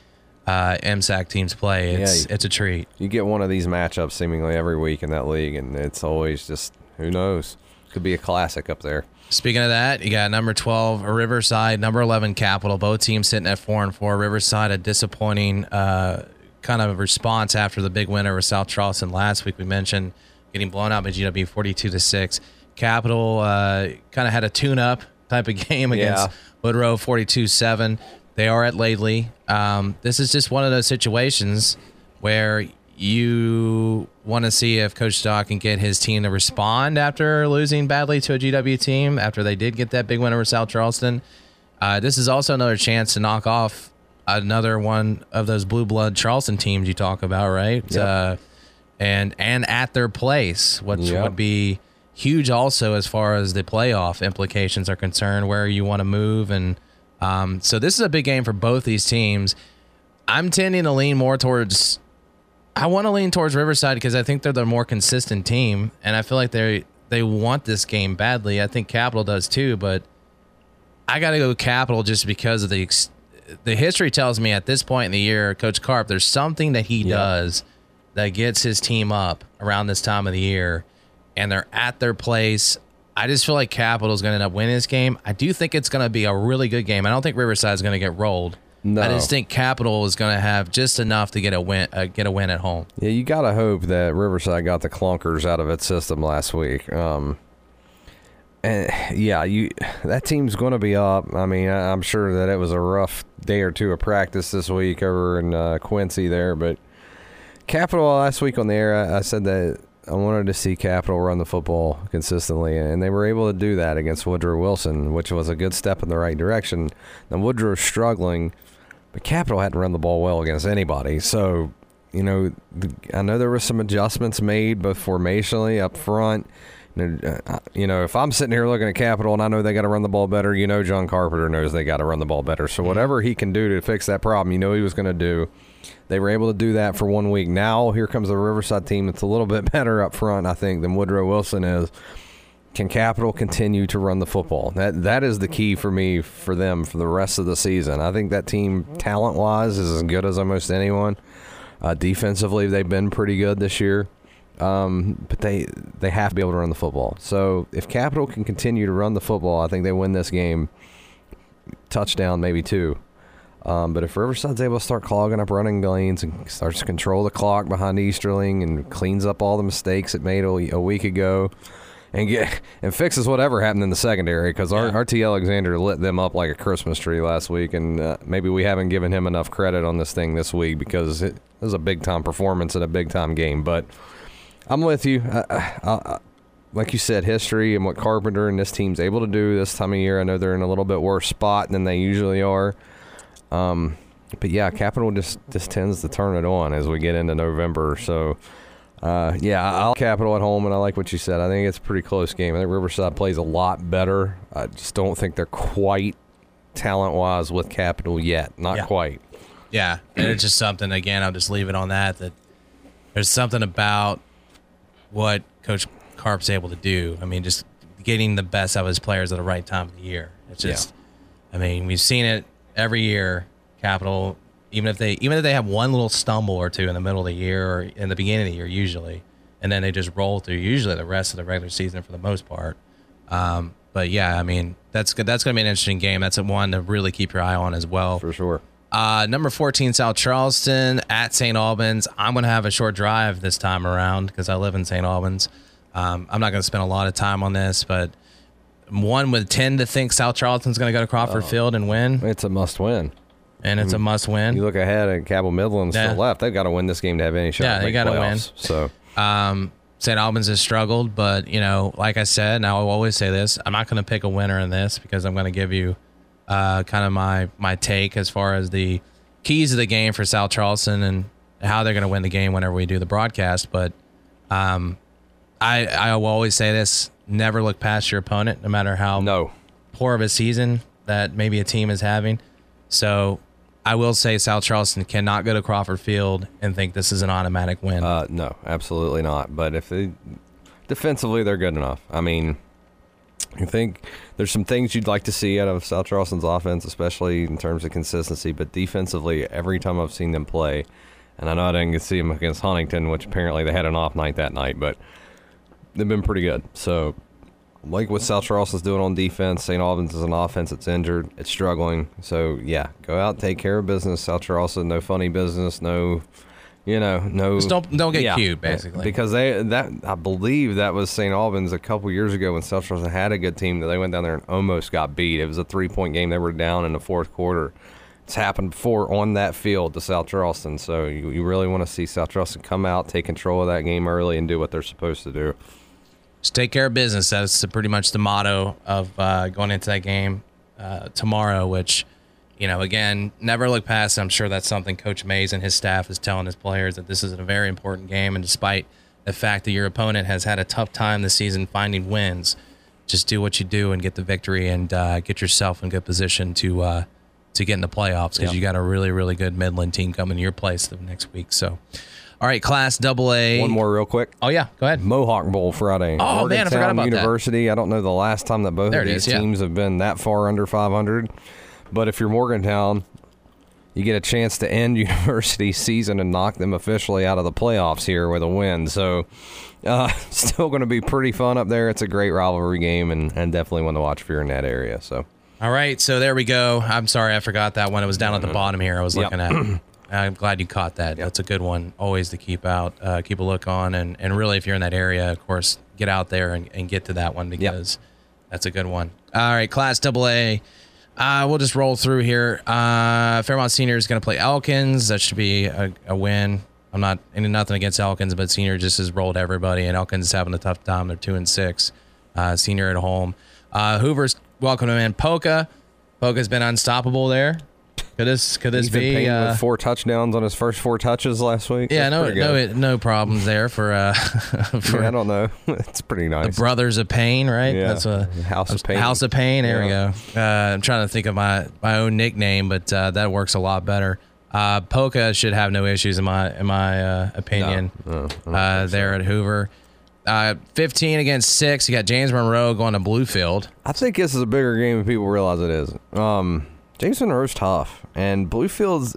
uh, msac teams play it's Yeah. it's a treat You get one of these matchups seemingly every week in that league, and it's always just who knows. Could be a classic up there. Speaking of that, you got number 12 Riverside, number 11 Capital. Both teams sitting at 4 and 4. Riverside a disappointing uh, kind of response after the big win over South Charleston last week. We mentioned getting blown out by GW 42 to 6. Capital uh, kind of had a tune up type of game against Yeah. Woodrow 42 7. They are at Laidley. Um, this is just one of those situations where you want to see if Coach Stock can get his team to respond after losing badly to a GW team after they did get that big win over South Charleston. uh, this is also another chance to knock off another one of those blue blood Charleston teams you talk about, right? Yep. Uh, and and at their place, which Yep. would be huge also as far as the playoff implications are concerned, where you want to move, and um, so this is a big game for both these teams. I'm tending to lean more towards. I want to lean towards Riverside because I think they're the more consistent team, and I feel like they they want this game badly. I think Capital does too, but I got to go Capital just because of the the history tells me at this point in the year, Coach Carp, there's something that he does that gets his team up around this time of the year, and they're at their place. I just feel like Capital is going to end up winning this game. I do think it's going to be a really good game. I don't think Riverside is going to get rolled. No. I just think Capital is going to have just enough to get a win, uh, get a win at home. Yeah, you got to hope that Riverside got the clunkers out of its system last week. Um, and yeah, you that team's going to be up. I mean, I, I'm sure that it was a rough day or two of practice this week over in uh, Quincy there, but Capital last week on the air, I, I said that I wanted to see Capital run the football consistently, and they were able to do that against Woodrow Wilson, which was a good step in the right direction. Now Woodrow's struggling, but Capital hadn't run the ball well against anybody, so you know, I know there were some adjustments made both formationally up front. You know, uh, You know, if I'm sitting here looking at Capital and I know they got to run the ball better, you know, John Carpenter knows they got to run the ball better. So whatever he can do to fix that problem, you know, he was going to do. They were able to do that for one week. Now here comes the Riverside team that's a little bit better up front, I think, than Woodrow Wilson is. Can Capital continue to run the football? That that is the key for me for them for the rest of the season. I think that team, talent wise, is as good as almost anyone. Uh, defensively, they've been pretty good this year, um, but they they have to be able to run the football. So if Capital can continue to run the football, I think they win this game. Touchdown, maybe two. Um, but if Riverside's able to start clogging up running lanes and starts to control the clock behind Easterling and cleans up all the mistakes it made a, a week ago, and get and fixes whatever happened in the secondary because Yeah. RT Alexander lit them up like a Christmas tree last week, and uh, maybe we haven't given him enough credit on this thing this week because it was a big time performance in a big time game. But I'm with you. I, I, I, like you said, history and what Carpenter and this team's able to do this time of year. I know they're in a little bit worse spot than they usually are. Um, but yeah, Capital just just tends to turn it on as we get into November. So. Uh, yeah, I I like Capital at home, and I like what you said. I think it's a pretty close game. I think Riverside plays a lot better. I just don't think they're quite talent wise with Capital yet. Not Yeah. quite. Yeah, and it's just something. Again, I'll just leave it on that. That there's something about what Coach Carp's able to do. I mean, just getting the best out of his players at the right time of the year. It's Yeah. just, I mean, we've seen it every year. Capital, even if they even if they have one little stumble or two in the middle of the year or in the beginning of the year, usually, and then they just roll through. Usually, the rest of the regular season for the most part. Um, but yeah, I mean, that's good. That's going to be an interesting game. That's one to really keep your eye on as well. For sure. Uh, number 14, South Charleston at St. Albans. I'm going to have a short drive this time around because I live in St. Albans. Um, I'm not going to spend a lot of time on this, but one would tend to think South Charleston's going to go to Crawford Field and win, It's a must win. and it's a must win. You look ahead at Cabell Midland Yeah. still left. They've got to win this game to have any shot. Yeah, they make gotta win. So Um, St. Albans has struggled, but you know, like I said, and I will always say this: I'm not going to pick a winner in this because I'm going to give you uh, kind of my my take as far as the keys of the game for South Charleston and how they're going to win the game whenever we do the broadcast. But um, I I will always say this: never look past your opponent, no matter how no, poor of a season that maybe a team is having. So I will say South Charleston cannot go to Crawford Field and think this is an automatic win. uh, no, absolutely not. But if they defensively, they're good enough. I mean, I think there's some things you'd like to see out of South Charleston's offense, especially in terms of consistency. But defensively, every time I've seen them play, and I know I didn't see them against Huntington, which apparently they had an off night that night, but they've been pretty good. So, like what South Charleston's doing on defense, St. Albans is an offense that's injured, it's struggling. So, yeah, go out, take care of business. South Charleston, no funny business, no, you know, no. Just don't- don't get Yeah, cute, basically. Because they that I believe that was St. Albans a couple years ago when South Charleston had a good team that they went down there and almost got beat. It was a three point game. They were down in the fourth quarter. It's happened before on that field to South Charleston. So you, you really want to see South Charleston come out, take control of that game early, and do what they're supposed to do. Just take care of business. That's pretty much the motto of uh, going into that game. uh, tomorrow, which you know, again, never look past. I'm sure that's something Coach Mays and his staff is telling his players that this is a very important game, and despite the fact that your opponent has had a tough time this season finding wins, just do what you do and get the victory and uh, get yourself in good position to uh, to get in the playoffs because Yeah. you got a really really good Midland team coming to your place the next week. So, all right, Class Double A. One more real quick. Oh yeah, go ahead. Mohawk Bowl Friday. Oh, man, I forgot Morgantown about that. University. I don't know the last time that both There of these is, yeah. teams have been that far under 500. But if you're Morgantown, you get a chance to end university season and knock them officially out of the playoffs here with a win. So, uh, still going to be pretty fun up there. It's a great rivalry game and, and definitely one to watch if you're in that area. So, All right, so there we go. I'm sorry I forgot that one. It was down at the bottom here. I was Yep. looking at. I'm glad you caught that. That's a good one. Always to keep out, uh, keep a look on, and and really, if you're in that area, of course, get out there and, and get to that one because that's a good one. All right, Class Double A. Uh, we'll just roll through here. Uh, Fairmont Senior is going to play Elkins. That should be a, a win. I'm not any nothing against Elkins, but Senior just has rolled everybody, and Elkins is having a tough time. They're two and six. Uh, senior at home. Uh, Hoover's welcome him in. Poca. Poca's been unstoppable there. Could this could this he's be? Uh, with four touchdowns on his first four touches last week. yeah, That's no, no, good. no problems there for uh for Yeah, I don't know. it's pretty nice. the. Brothers of Pain, right? Yeah, That's a House of Pain. House of Pain. There Yeah. we go. Uh, I'm trying to think of my my own nickname, but uh, that works a lot better. Uh, Poca should have no issues in my in my uh, opinion. No, don't uh, there at Hoover. Uh, 15 against six. You got James Monroe going to Bluefield. I think this is a bigger game than people realize it is. Um, James Monroe's tough, and Bluefield's.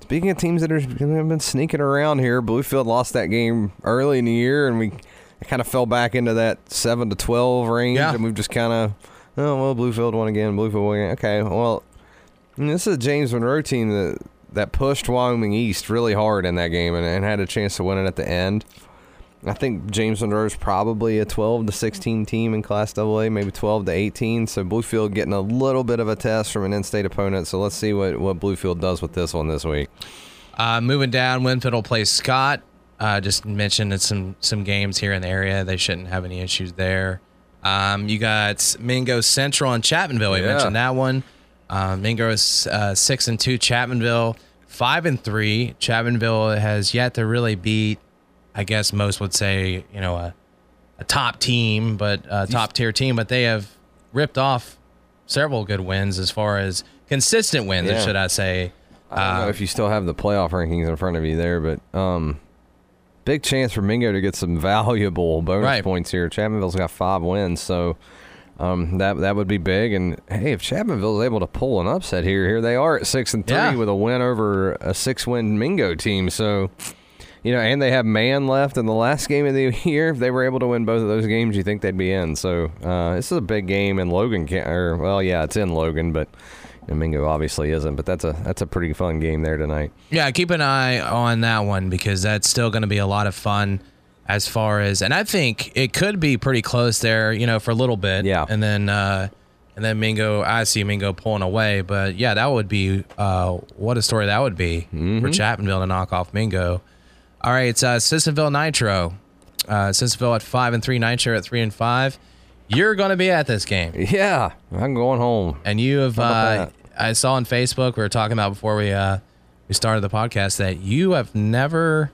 Speaking of teams that are, have been sneaking around here, Bluefield lost that game early in the year, and we kind of fell back into that seven to twelve range, Yeah. and we've just kind of, oh well, Bluefield won again, Bluefield won again. Okay, well, this is a James Monroe team that that pushed Wyoming East really hard in that game and, and had a chance to win it at the end. I think James Monroe is probably a 12 to 16 team in Class AA, maybe 12 to 18. So Bluefield getting a little bit of a test from an in-state opponent. So let's see what, what Bluefield does with this one this week. Uh, moving down, Winfield will play Scott. Uh, just mentioned in some some games here in the area. They shouldn't have any issues there. Um, you got Mingo Central and Chapmanville. We Yeah. mentioned that one. Uh, Mingo is uh, six and two. Chapmanville five and three. Chapmanville has yet to really beat. I guess most would say you know a, a top team, but a top tier team. But they have ripped off several good wins as far as consistent wins, Yeah. should I say? I don't know if you still have the playoff rankings in front of you there, but um, big chance for Mingo to get some valuable bonus Right. points here. Chapmanville's got five wins, so um, that that would be big. And hey, if Chapmanville's able to pull an upset here, here they are at six and three Yeah. with a win over a six-win Mingo team. So. You know, and they have Man left in the last game of the year. If they were able to win both of those games, you think they'd be in. So uh, this is a big game in Logan. Or well, yeah, it's in Logan, but you know, Mingo obviously isn't. But that's a that's a pretty fun game there tonight. Yeah, keep an eye on that one because that's still going to be a lot of fun as far as and I think it could be pretty close there, you know, for a little bit. Yeah. And then uh and then Mingo I see Mingo pulling away, but yeah, that would be uh what a story that would be for Chapmanville to knock off Mingo. All right, it's uh Sissonville Nitro. Uh Sissonville at 5 and 3, Nitro at 3 and 5. You're going to be at this game. Yeah, I'm going home. And you have, How uh, about I saw on Facebook, we were talking about before we uh, we started the podcast that you have never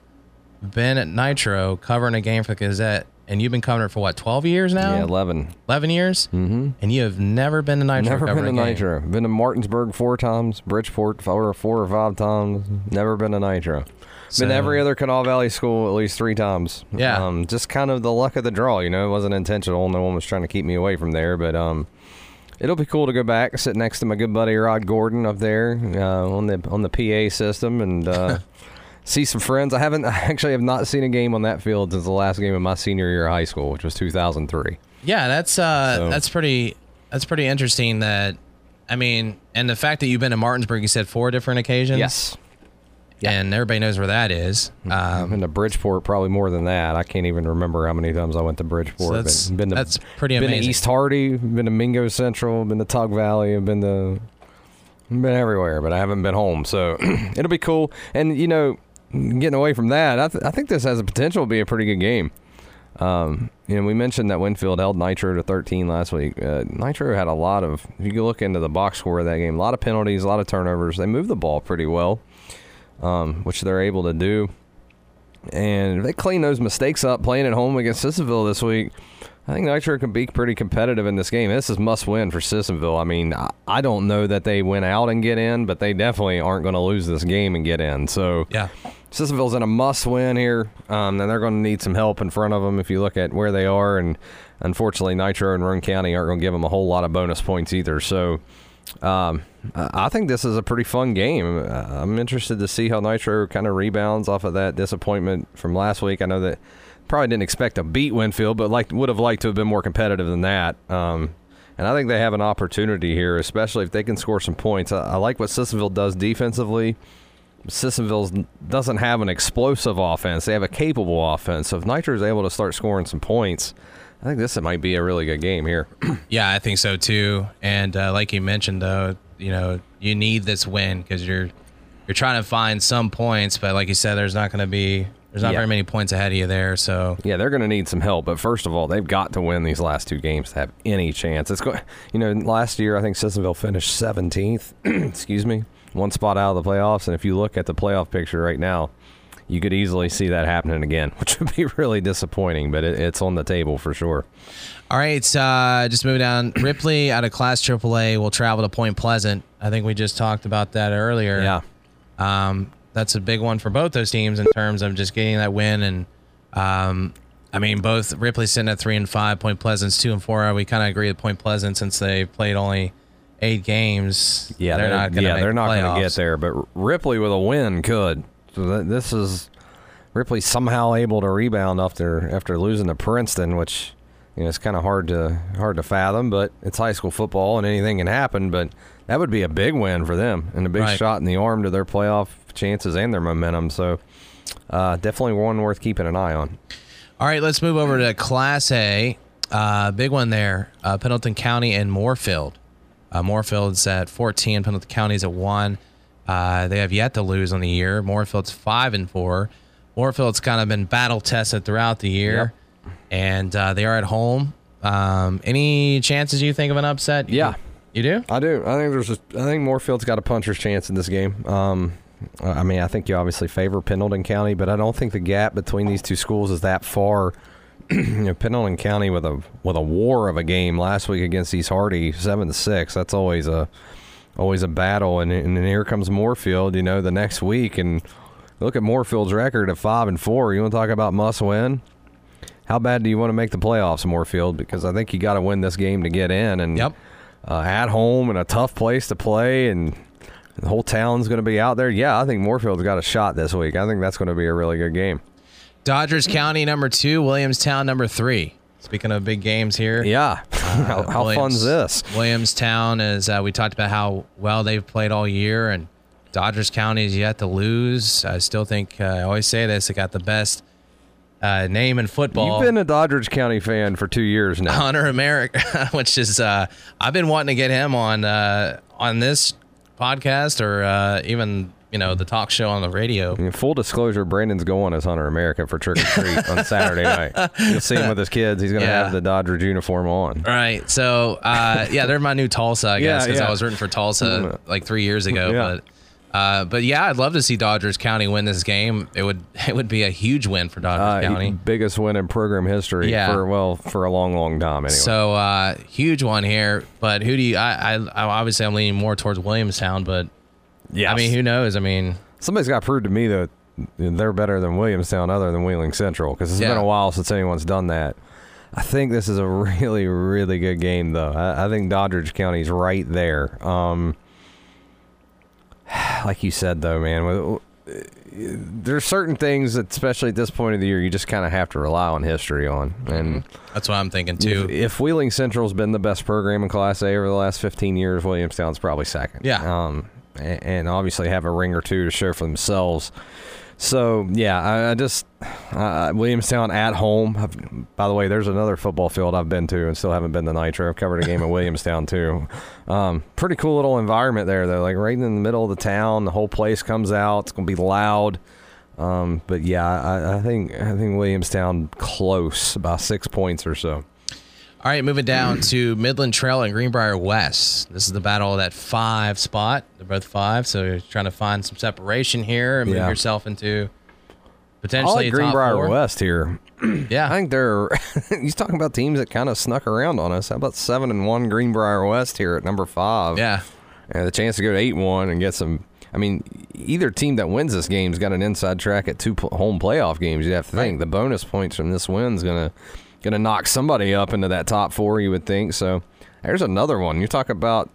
been at Nitro covering a game for the Gazette, and you've been covering it for what, 12 years now? Yeah, 11. 11 years? Mm-hmm. And you have never been to Nitro Never been covering to a game. Nitro. Been to Martinsburg four times, Bridgeport four, four or five times. Never been to Nitro. So- been every other Kanawha Valley school at least three times. Yeah. Um, just kind of the luck of the draw, you know. It wasn't intentional. No one was trying to keep me away from there, but um, it'll be cool to go back, sit next to my good buddy Rod Gordon up there uh, on the on the PA system, and uh, see some friends. I haven't I actually have not seen a game on that field since the last game of my senior year of high school, which was 2003. Yeah, that's uh, So- that's pretty that's pretty interesting. That I mean, and the fact that you've been to Martinsburg, you said four different occasions. Yes. And everybody knows where that is. I've Um, been to Bridgeport probably more than that. I can't even remember how many times I went to Bridgeport. So that's- but been to, that's pretty been amazing. to East Hardy, been to Mingo Central, been to Tug Valley, I've been to been everywhere, but I haven't been home. So it'll be cool. And you know, getting away from that, I, th- I think this has the potential to be a pretty good game. Um, you know, we mentioned that Winfield held Nitro to 13 last week. Uh, Nitro had a lot of, if you look into the box score of that game, a lot of penalties, a lot of turnovers. They moved the ball pretty well, um, which they're able to do. And if they clean those mistakes up playing at home against Sissonville this week, I think Nitro can be pretty competitive in this game. This is must win for Sissonville. I mean, I don't know that they win out and get in, but they definitely aren't going to lose this game and get in. So, Yeah. Sissonville's in a must win here, um, and they're going to need some help in front of them if you look at where they are. And unfortunately, Nitro and Roane County aren't going to give them a whole lot of bonus points either. So um, I think this is a pretty fun game. Uh, I'm interested to see how Nitro kind of rebounds off of that disappointment from last week. I know that probably didn't expect to beat Winfield, but like would have liked to have been more competitive than that. Um, and I think they have an opportunity here, especially if they can score some points. I, I like what Sissonville does defensively. Sissonville doesn't have an explosive offense; they have a capable offense. So if Nitro is able to start scoring some points, I think this might be a really good game here. Yeah, I think so too. And uh, like you mentioned, though, you know, you need this win because you're you're trying to find some points, but like you said, there's not going to be there's not Yeah. very many points ahead of you there. So Yeah, they're going to need some help. But first of all, they've got to win these last two games to have any chance. It's going. You know, last year I think Sissonville finished 17th. excuse me, one spot out of the playoffs. And if you look at the playoff picture right now, you could easily see that happening again, which would be really disappointing. But it, it's on the table for sure. All right, uh, just moving down. Ripley out of Class AAA will travel to Point Pleasant. I think we just talked about that earlier. Yeah. Um, that's a big one for both those teams in terms of just getting that win. And um, I mean, both Ripley sitting at three and five, Point Pleasant's two and four. We kind of agree with Point Pleasant since they played only eight games. Yeah, they're, not. Gonna yeah, they're not going to get there. But Ripley with a win could. This is Ripley somehow able to rebound after after losing to Princeton, which you know it's kind of hard to hard to fathom. But it's high school football, and anything can happen. But that would be a big win for them and a big Right. shot in the arm to their playoff chances and their momentum. So uh, definitely one worth keeping an eye on. All right, let's move over to Class A. Uh, big one there. Uh, Pendleton County and Moorfield. Uh, Moorfield's at 14. Pendleton County's at one. Uh, they have yet to lose on the year. Moorfield's five and four. Moorfield's kind of been battle tested throughout the year, and uh, they are at home. Um, any chances you think of an upset? You- Yeah. you do. I do. I think there's. A, I think Moorfield's got a puncher's chance in this game. Um, I mean, I think you obviously favor Pendleton County, but I don't think the gap between these two schools is that far. you know, Pendleton County with a with a war of a game last week against East Hardy, seven to six. That's always a always a battle, and and then here comes Moorfield. You know, the next week, and look at Moorfield's record of five and four. You want to talk about must win? How bad do you want to make the playoffs, Moorfield? Because I think you got to win this game to get in, and Yep. uh, at home and a tough place to play, and the whole town's going to be out there. Yeah, I think Moorfield's got a shot this week. I think that's going to be a really good game. Doddridge County number two. Williamstown number three. Speaking of big games here. Yeah, how, how Williams- fun's this? Williamstown is. Uh, we talked about how well they've played all year, and Doddridge County is yet to lose. I still think uh, I always say this. They got the best uh, name in football. You've been a Doddridge County fan for two years now. Hunter America, which is uh, I've been wanting to get him on uh, on this podcast or uh, even you know the talk show on the radio. Mean, full disclosure, Brandon's going as Hunter America for trick or treat on Saturday night. You'll see him with his kids. He's going to Yeah. have the Doddridge uniform on. Right. So, uh, yeah, they're my new Tolsia, I guess, because yeah. I was rooting for Tolsia like three years ago. Yeah. But, uh, but yeah, I'd love to see Doddridge County win this game. It would it would be a huge win for Doddridge Uh, County. biggest win in program history Yeah. for well for a long, long time. Anyway, So uh, huge one here. But who do you? I, I, I obviously I'm leaning more towards Williamstown, but yeah, I mean, who knows? I mean, Somebody's got to prove to me that they're better than Williamstown, other than Wheeling Central, because it's Yeah. been a while since anyone's done that. I think this is a really, really good game, though. I, I think Doddridge County's right there. Um, like you said, though, man, with, there's certain things that, especially at this point of the year, you just kind of have to rely on history on. And that's what I'm thinking too. if Wheeling Central's been the best program in Class A over the last 15 years, Williamstown's probably second. Yeah. Um, a- and obviously have a ring or two to show for themselves. So yeah, I, I just uh, Williamstown at home. I've- by the way, there's another football field I've been to and still haven't been to Nitro. I've covered a game at Williamstown too. Um, pretty cool little environment there though, like right in the middle of the town. The whole place comes out. It's gonna be loud. Um, but yeah, I, I think I think Williamstown close by six points or so. All right, moving down to Midland Trail and Greenbrier West. This is the battle of that five spot. They're both five, so you're trying to find some separation here and move Yeah. yourself into I potentially like a top Greenbrier four. West here. Yeah, I think they're. he's talking about teams that kind of snuck around on us. How about seven and one Greenbrier West here at number five? yeah. and the chance to go to eight one and get some. I mean, either team that wins this game's got an inside track at two pl- home playoff games. You have to think the bonus points from this win's gonna gonna knock somebody up into that top four. You would think so. There's another one. You talk about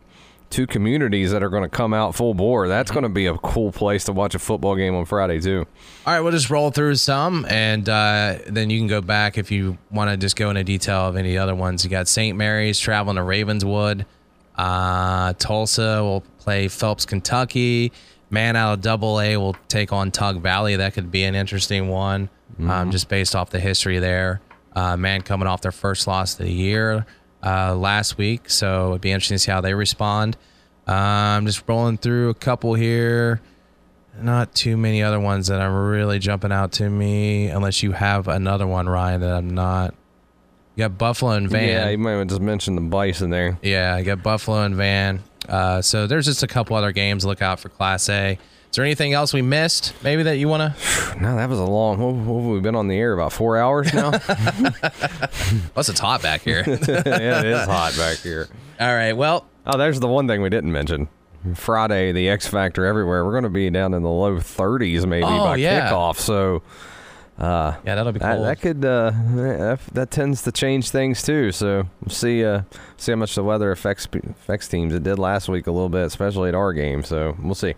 two communities that are going to come out full bore. That's going to be a cool place to watch a football game on Friday too. All right, we'll just roll through some, and uh, then you can go back if you want to just go into detail of any other ones. You got St. Mary's traveling to Ravenswood. Uh, Tolsia will play Phelps, Kentucky. Man out of Double A will take on Tug Valley. That could be an interesting one, um, just based off the history there. Uh, Man coming off their first loss of the year uh, last week, so it'd be interesting to see how they respond. I'm just rolling through a couple here not too many other ones that are really jumping out to me, unless you have another one, Ryan, that I'm not. You got Buffalo and Van. Yeah, you might have just mentioned the Bison there. Yeah, I got Buffalo and Van. Uh, so there's just a couple other games to look out for Class A. Is there anything else we missed? Maybe that you want to? No, that was a long. What, what have we been on the air about four hours now? Plus, it's hot back here. yeah, it is hot back here. All right. Well, Oh, there's the one thing we didn't mention. Friday, the X Factor everywhere. We're going to be down in the low 30s maybe Oh, by yeah. kickoff. So yeah, that'll be that, cool. that could uh, that, that tends to change things too. So we'll see uh, see how much the weather affects affects teams. It did last week a little bit, especially at our game. So we'll see.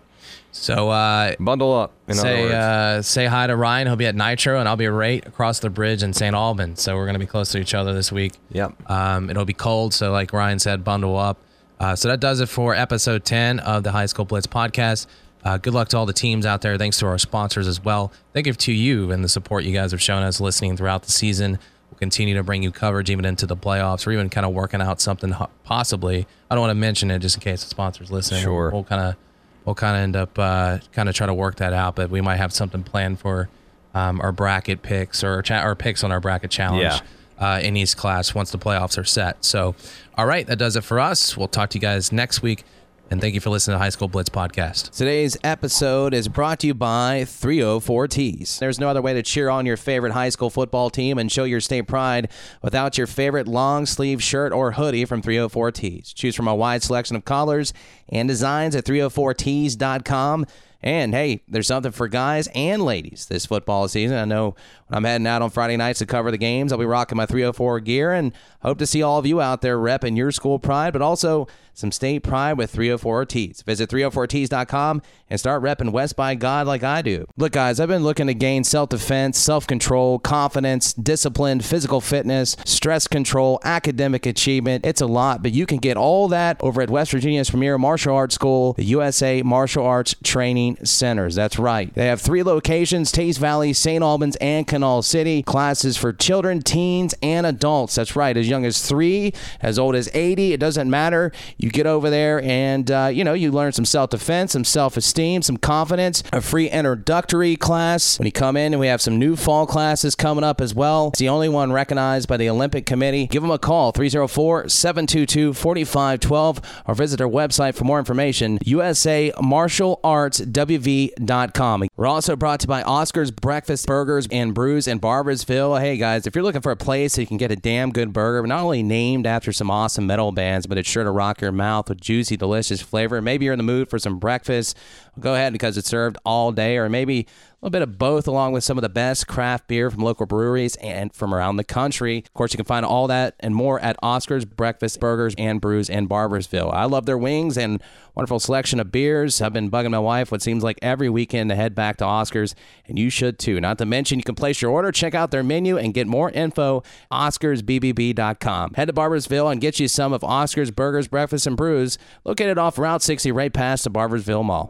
So uh, Bundle up. Say uh, say hi to Ryan. He'll be at Nitro, and I'll be right across the bridge in St. Albans. So we're gonna be close to each other this week. Yep. Um, it'll be cold, so like Ryan said, bundle up. Uh, so that does it for episode 10 of the High School Blitz podcast. Uh, good luck to all the teams out there. Thanks to our sponsors as well. Thank you to you and the support you guys have shown us listening throughout the season. We'll continue to bring you coverage even into the playoffs or even kind of working out something possibly. I don't want to mention it just in case the sponsors listening. Sure. We'll kind of we'll kind of end up uh, kind of try to work that out, but we might have something planned for um, our bracket picks or cha- or picks on our bracket challenge Yeah. uh, in each class once the playoffs are set. So, all right, that does it for us. We'll talk to you guys next week. And thank you for listening to High School Blitz podcast. Today's episode is brought to you by 304Ts. There's no other way to cheer on your favorite high school football team and show your state pride without your favorite long sleeve shirt or hoodie from 304Ts. Choose from a wide selection of colors and designs at 304ts.com. And hey, there's something for guys and ladies this football season. I know when I'm heading out on Friday nights to cover the games, I'll be rocking my 304 gear and hope to see all of you out there repping your school pride, but also some state pride with 304Ts. Visit 304Ts.com and start repping West by God like I do. Look, guys, I've been looking to gain self defense, self control, confidence, discipline, physical fitness, stress control, academic achievement. It's a lot, but you can get all that over at West Virginia's premier martial arts school, the USA Martial Arts Training Centers. That's right. They have three locations Teays Valley, St. Albans, and Kanawha City. Classes for children, teens, and adults. That's right. As young as three, as old as 80, it doesn't matter. You get over there and, uh, you know, you learn some self defense, some self esteem, some confidence, a free introductory class. When you come in, and we have some new fall classes coming up as well. It's the only one recognized by the Olympic Committee. Give them a call, 304 722 4512, or visit their website for more information, usamartialartswv.com. We're also brought to you by Oscar's Breakfast Burgers and Brews in Barboursville. Hey guys, if you're looking for a place that you can get a damn good burger, not only named after some awesome metal bands, but it's sure to rock your mouth with juicy, delicious flavor. Maybe you're in the mood for some breakfast. Go ahead because it's served all day, or maybe a little bit of both, along with some of the best craft beer from local breweries and from around the country. Of course, you can find all that and more at Oscar's Breakfast Burgers and Brews in Barboursville. I love their wings and wonderful selection of beers. I've been bugging my wife what seems like every weekend to head back to Oscar's, and you should too. Not to mention, you can place your order, check out their menu, and get more info. OscarsBBB.com. Head to Barboursville and get you some of Oscar's Burgers, Breakfast, and Brews, located off Route 60 right past the Barboursville Mall.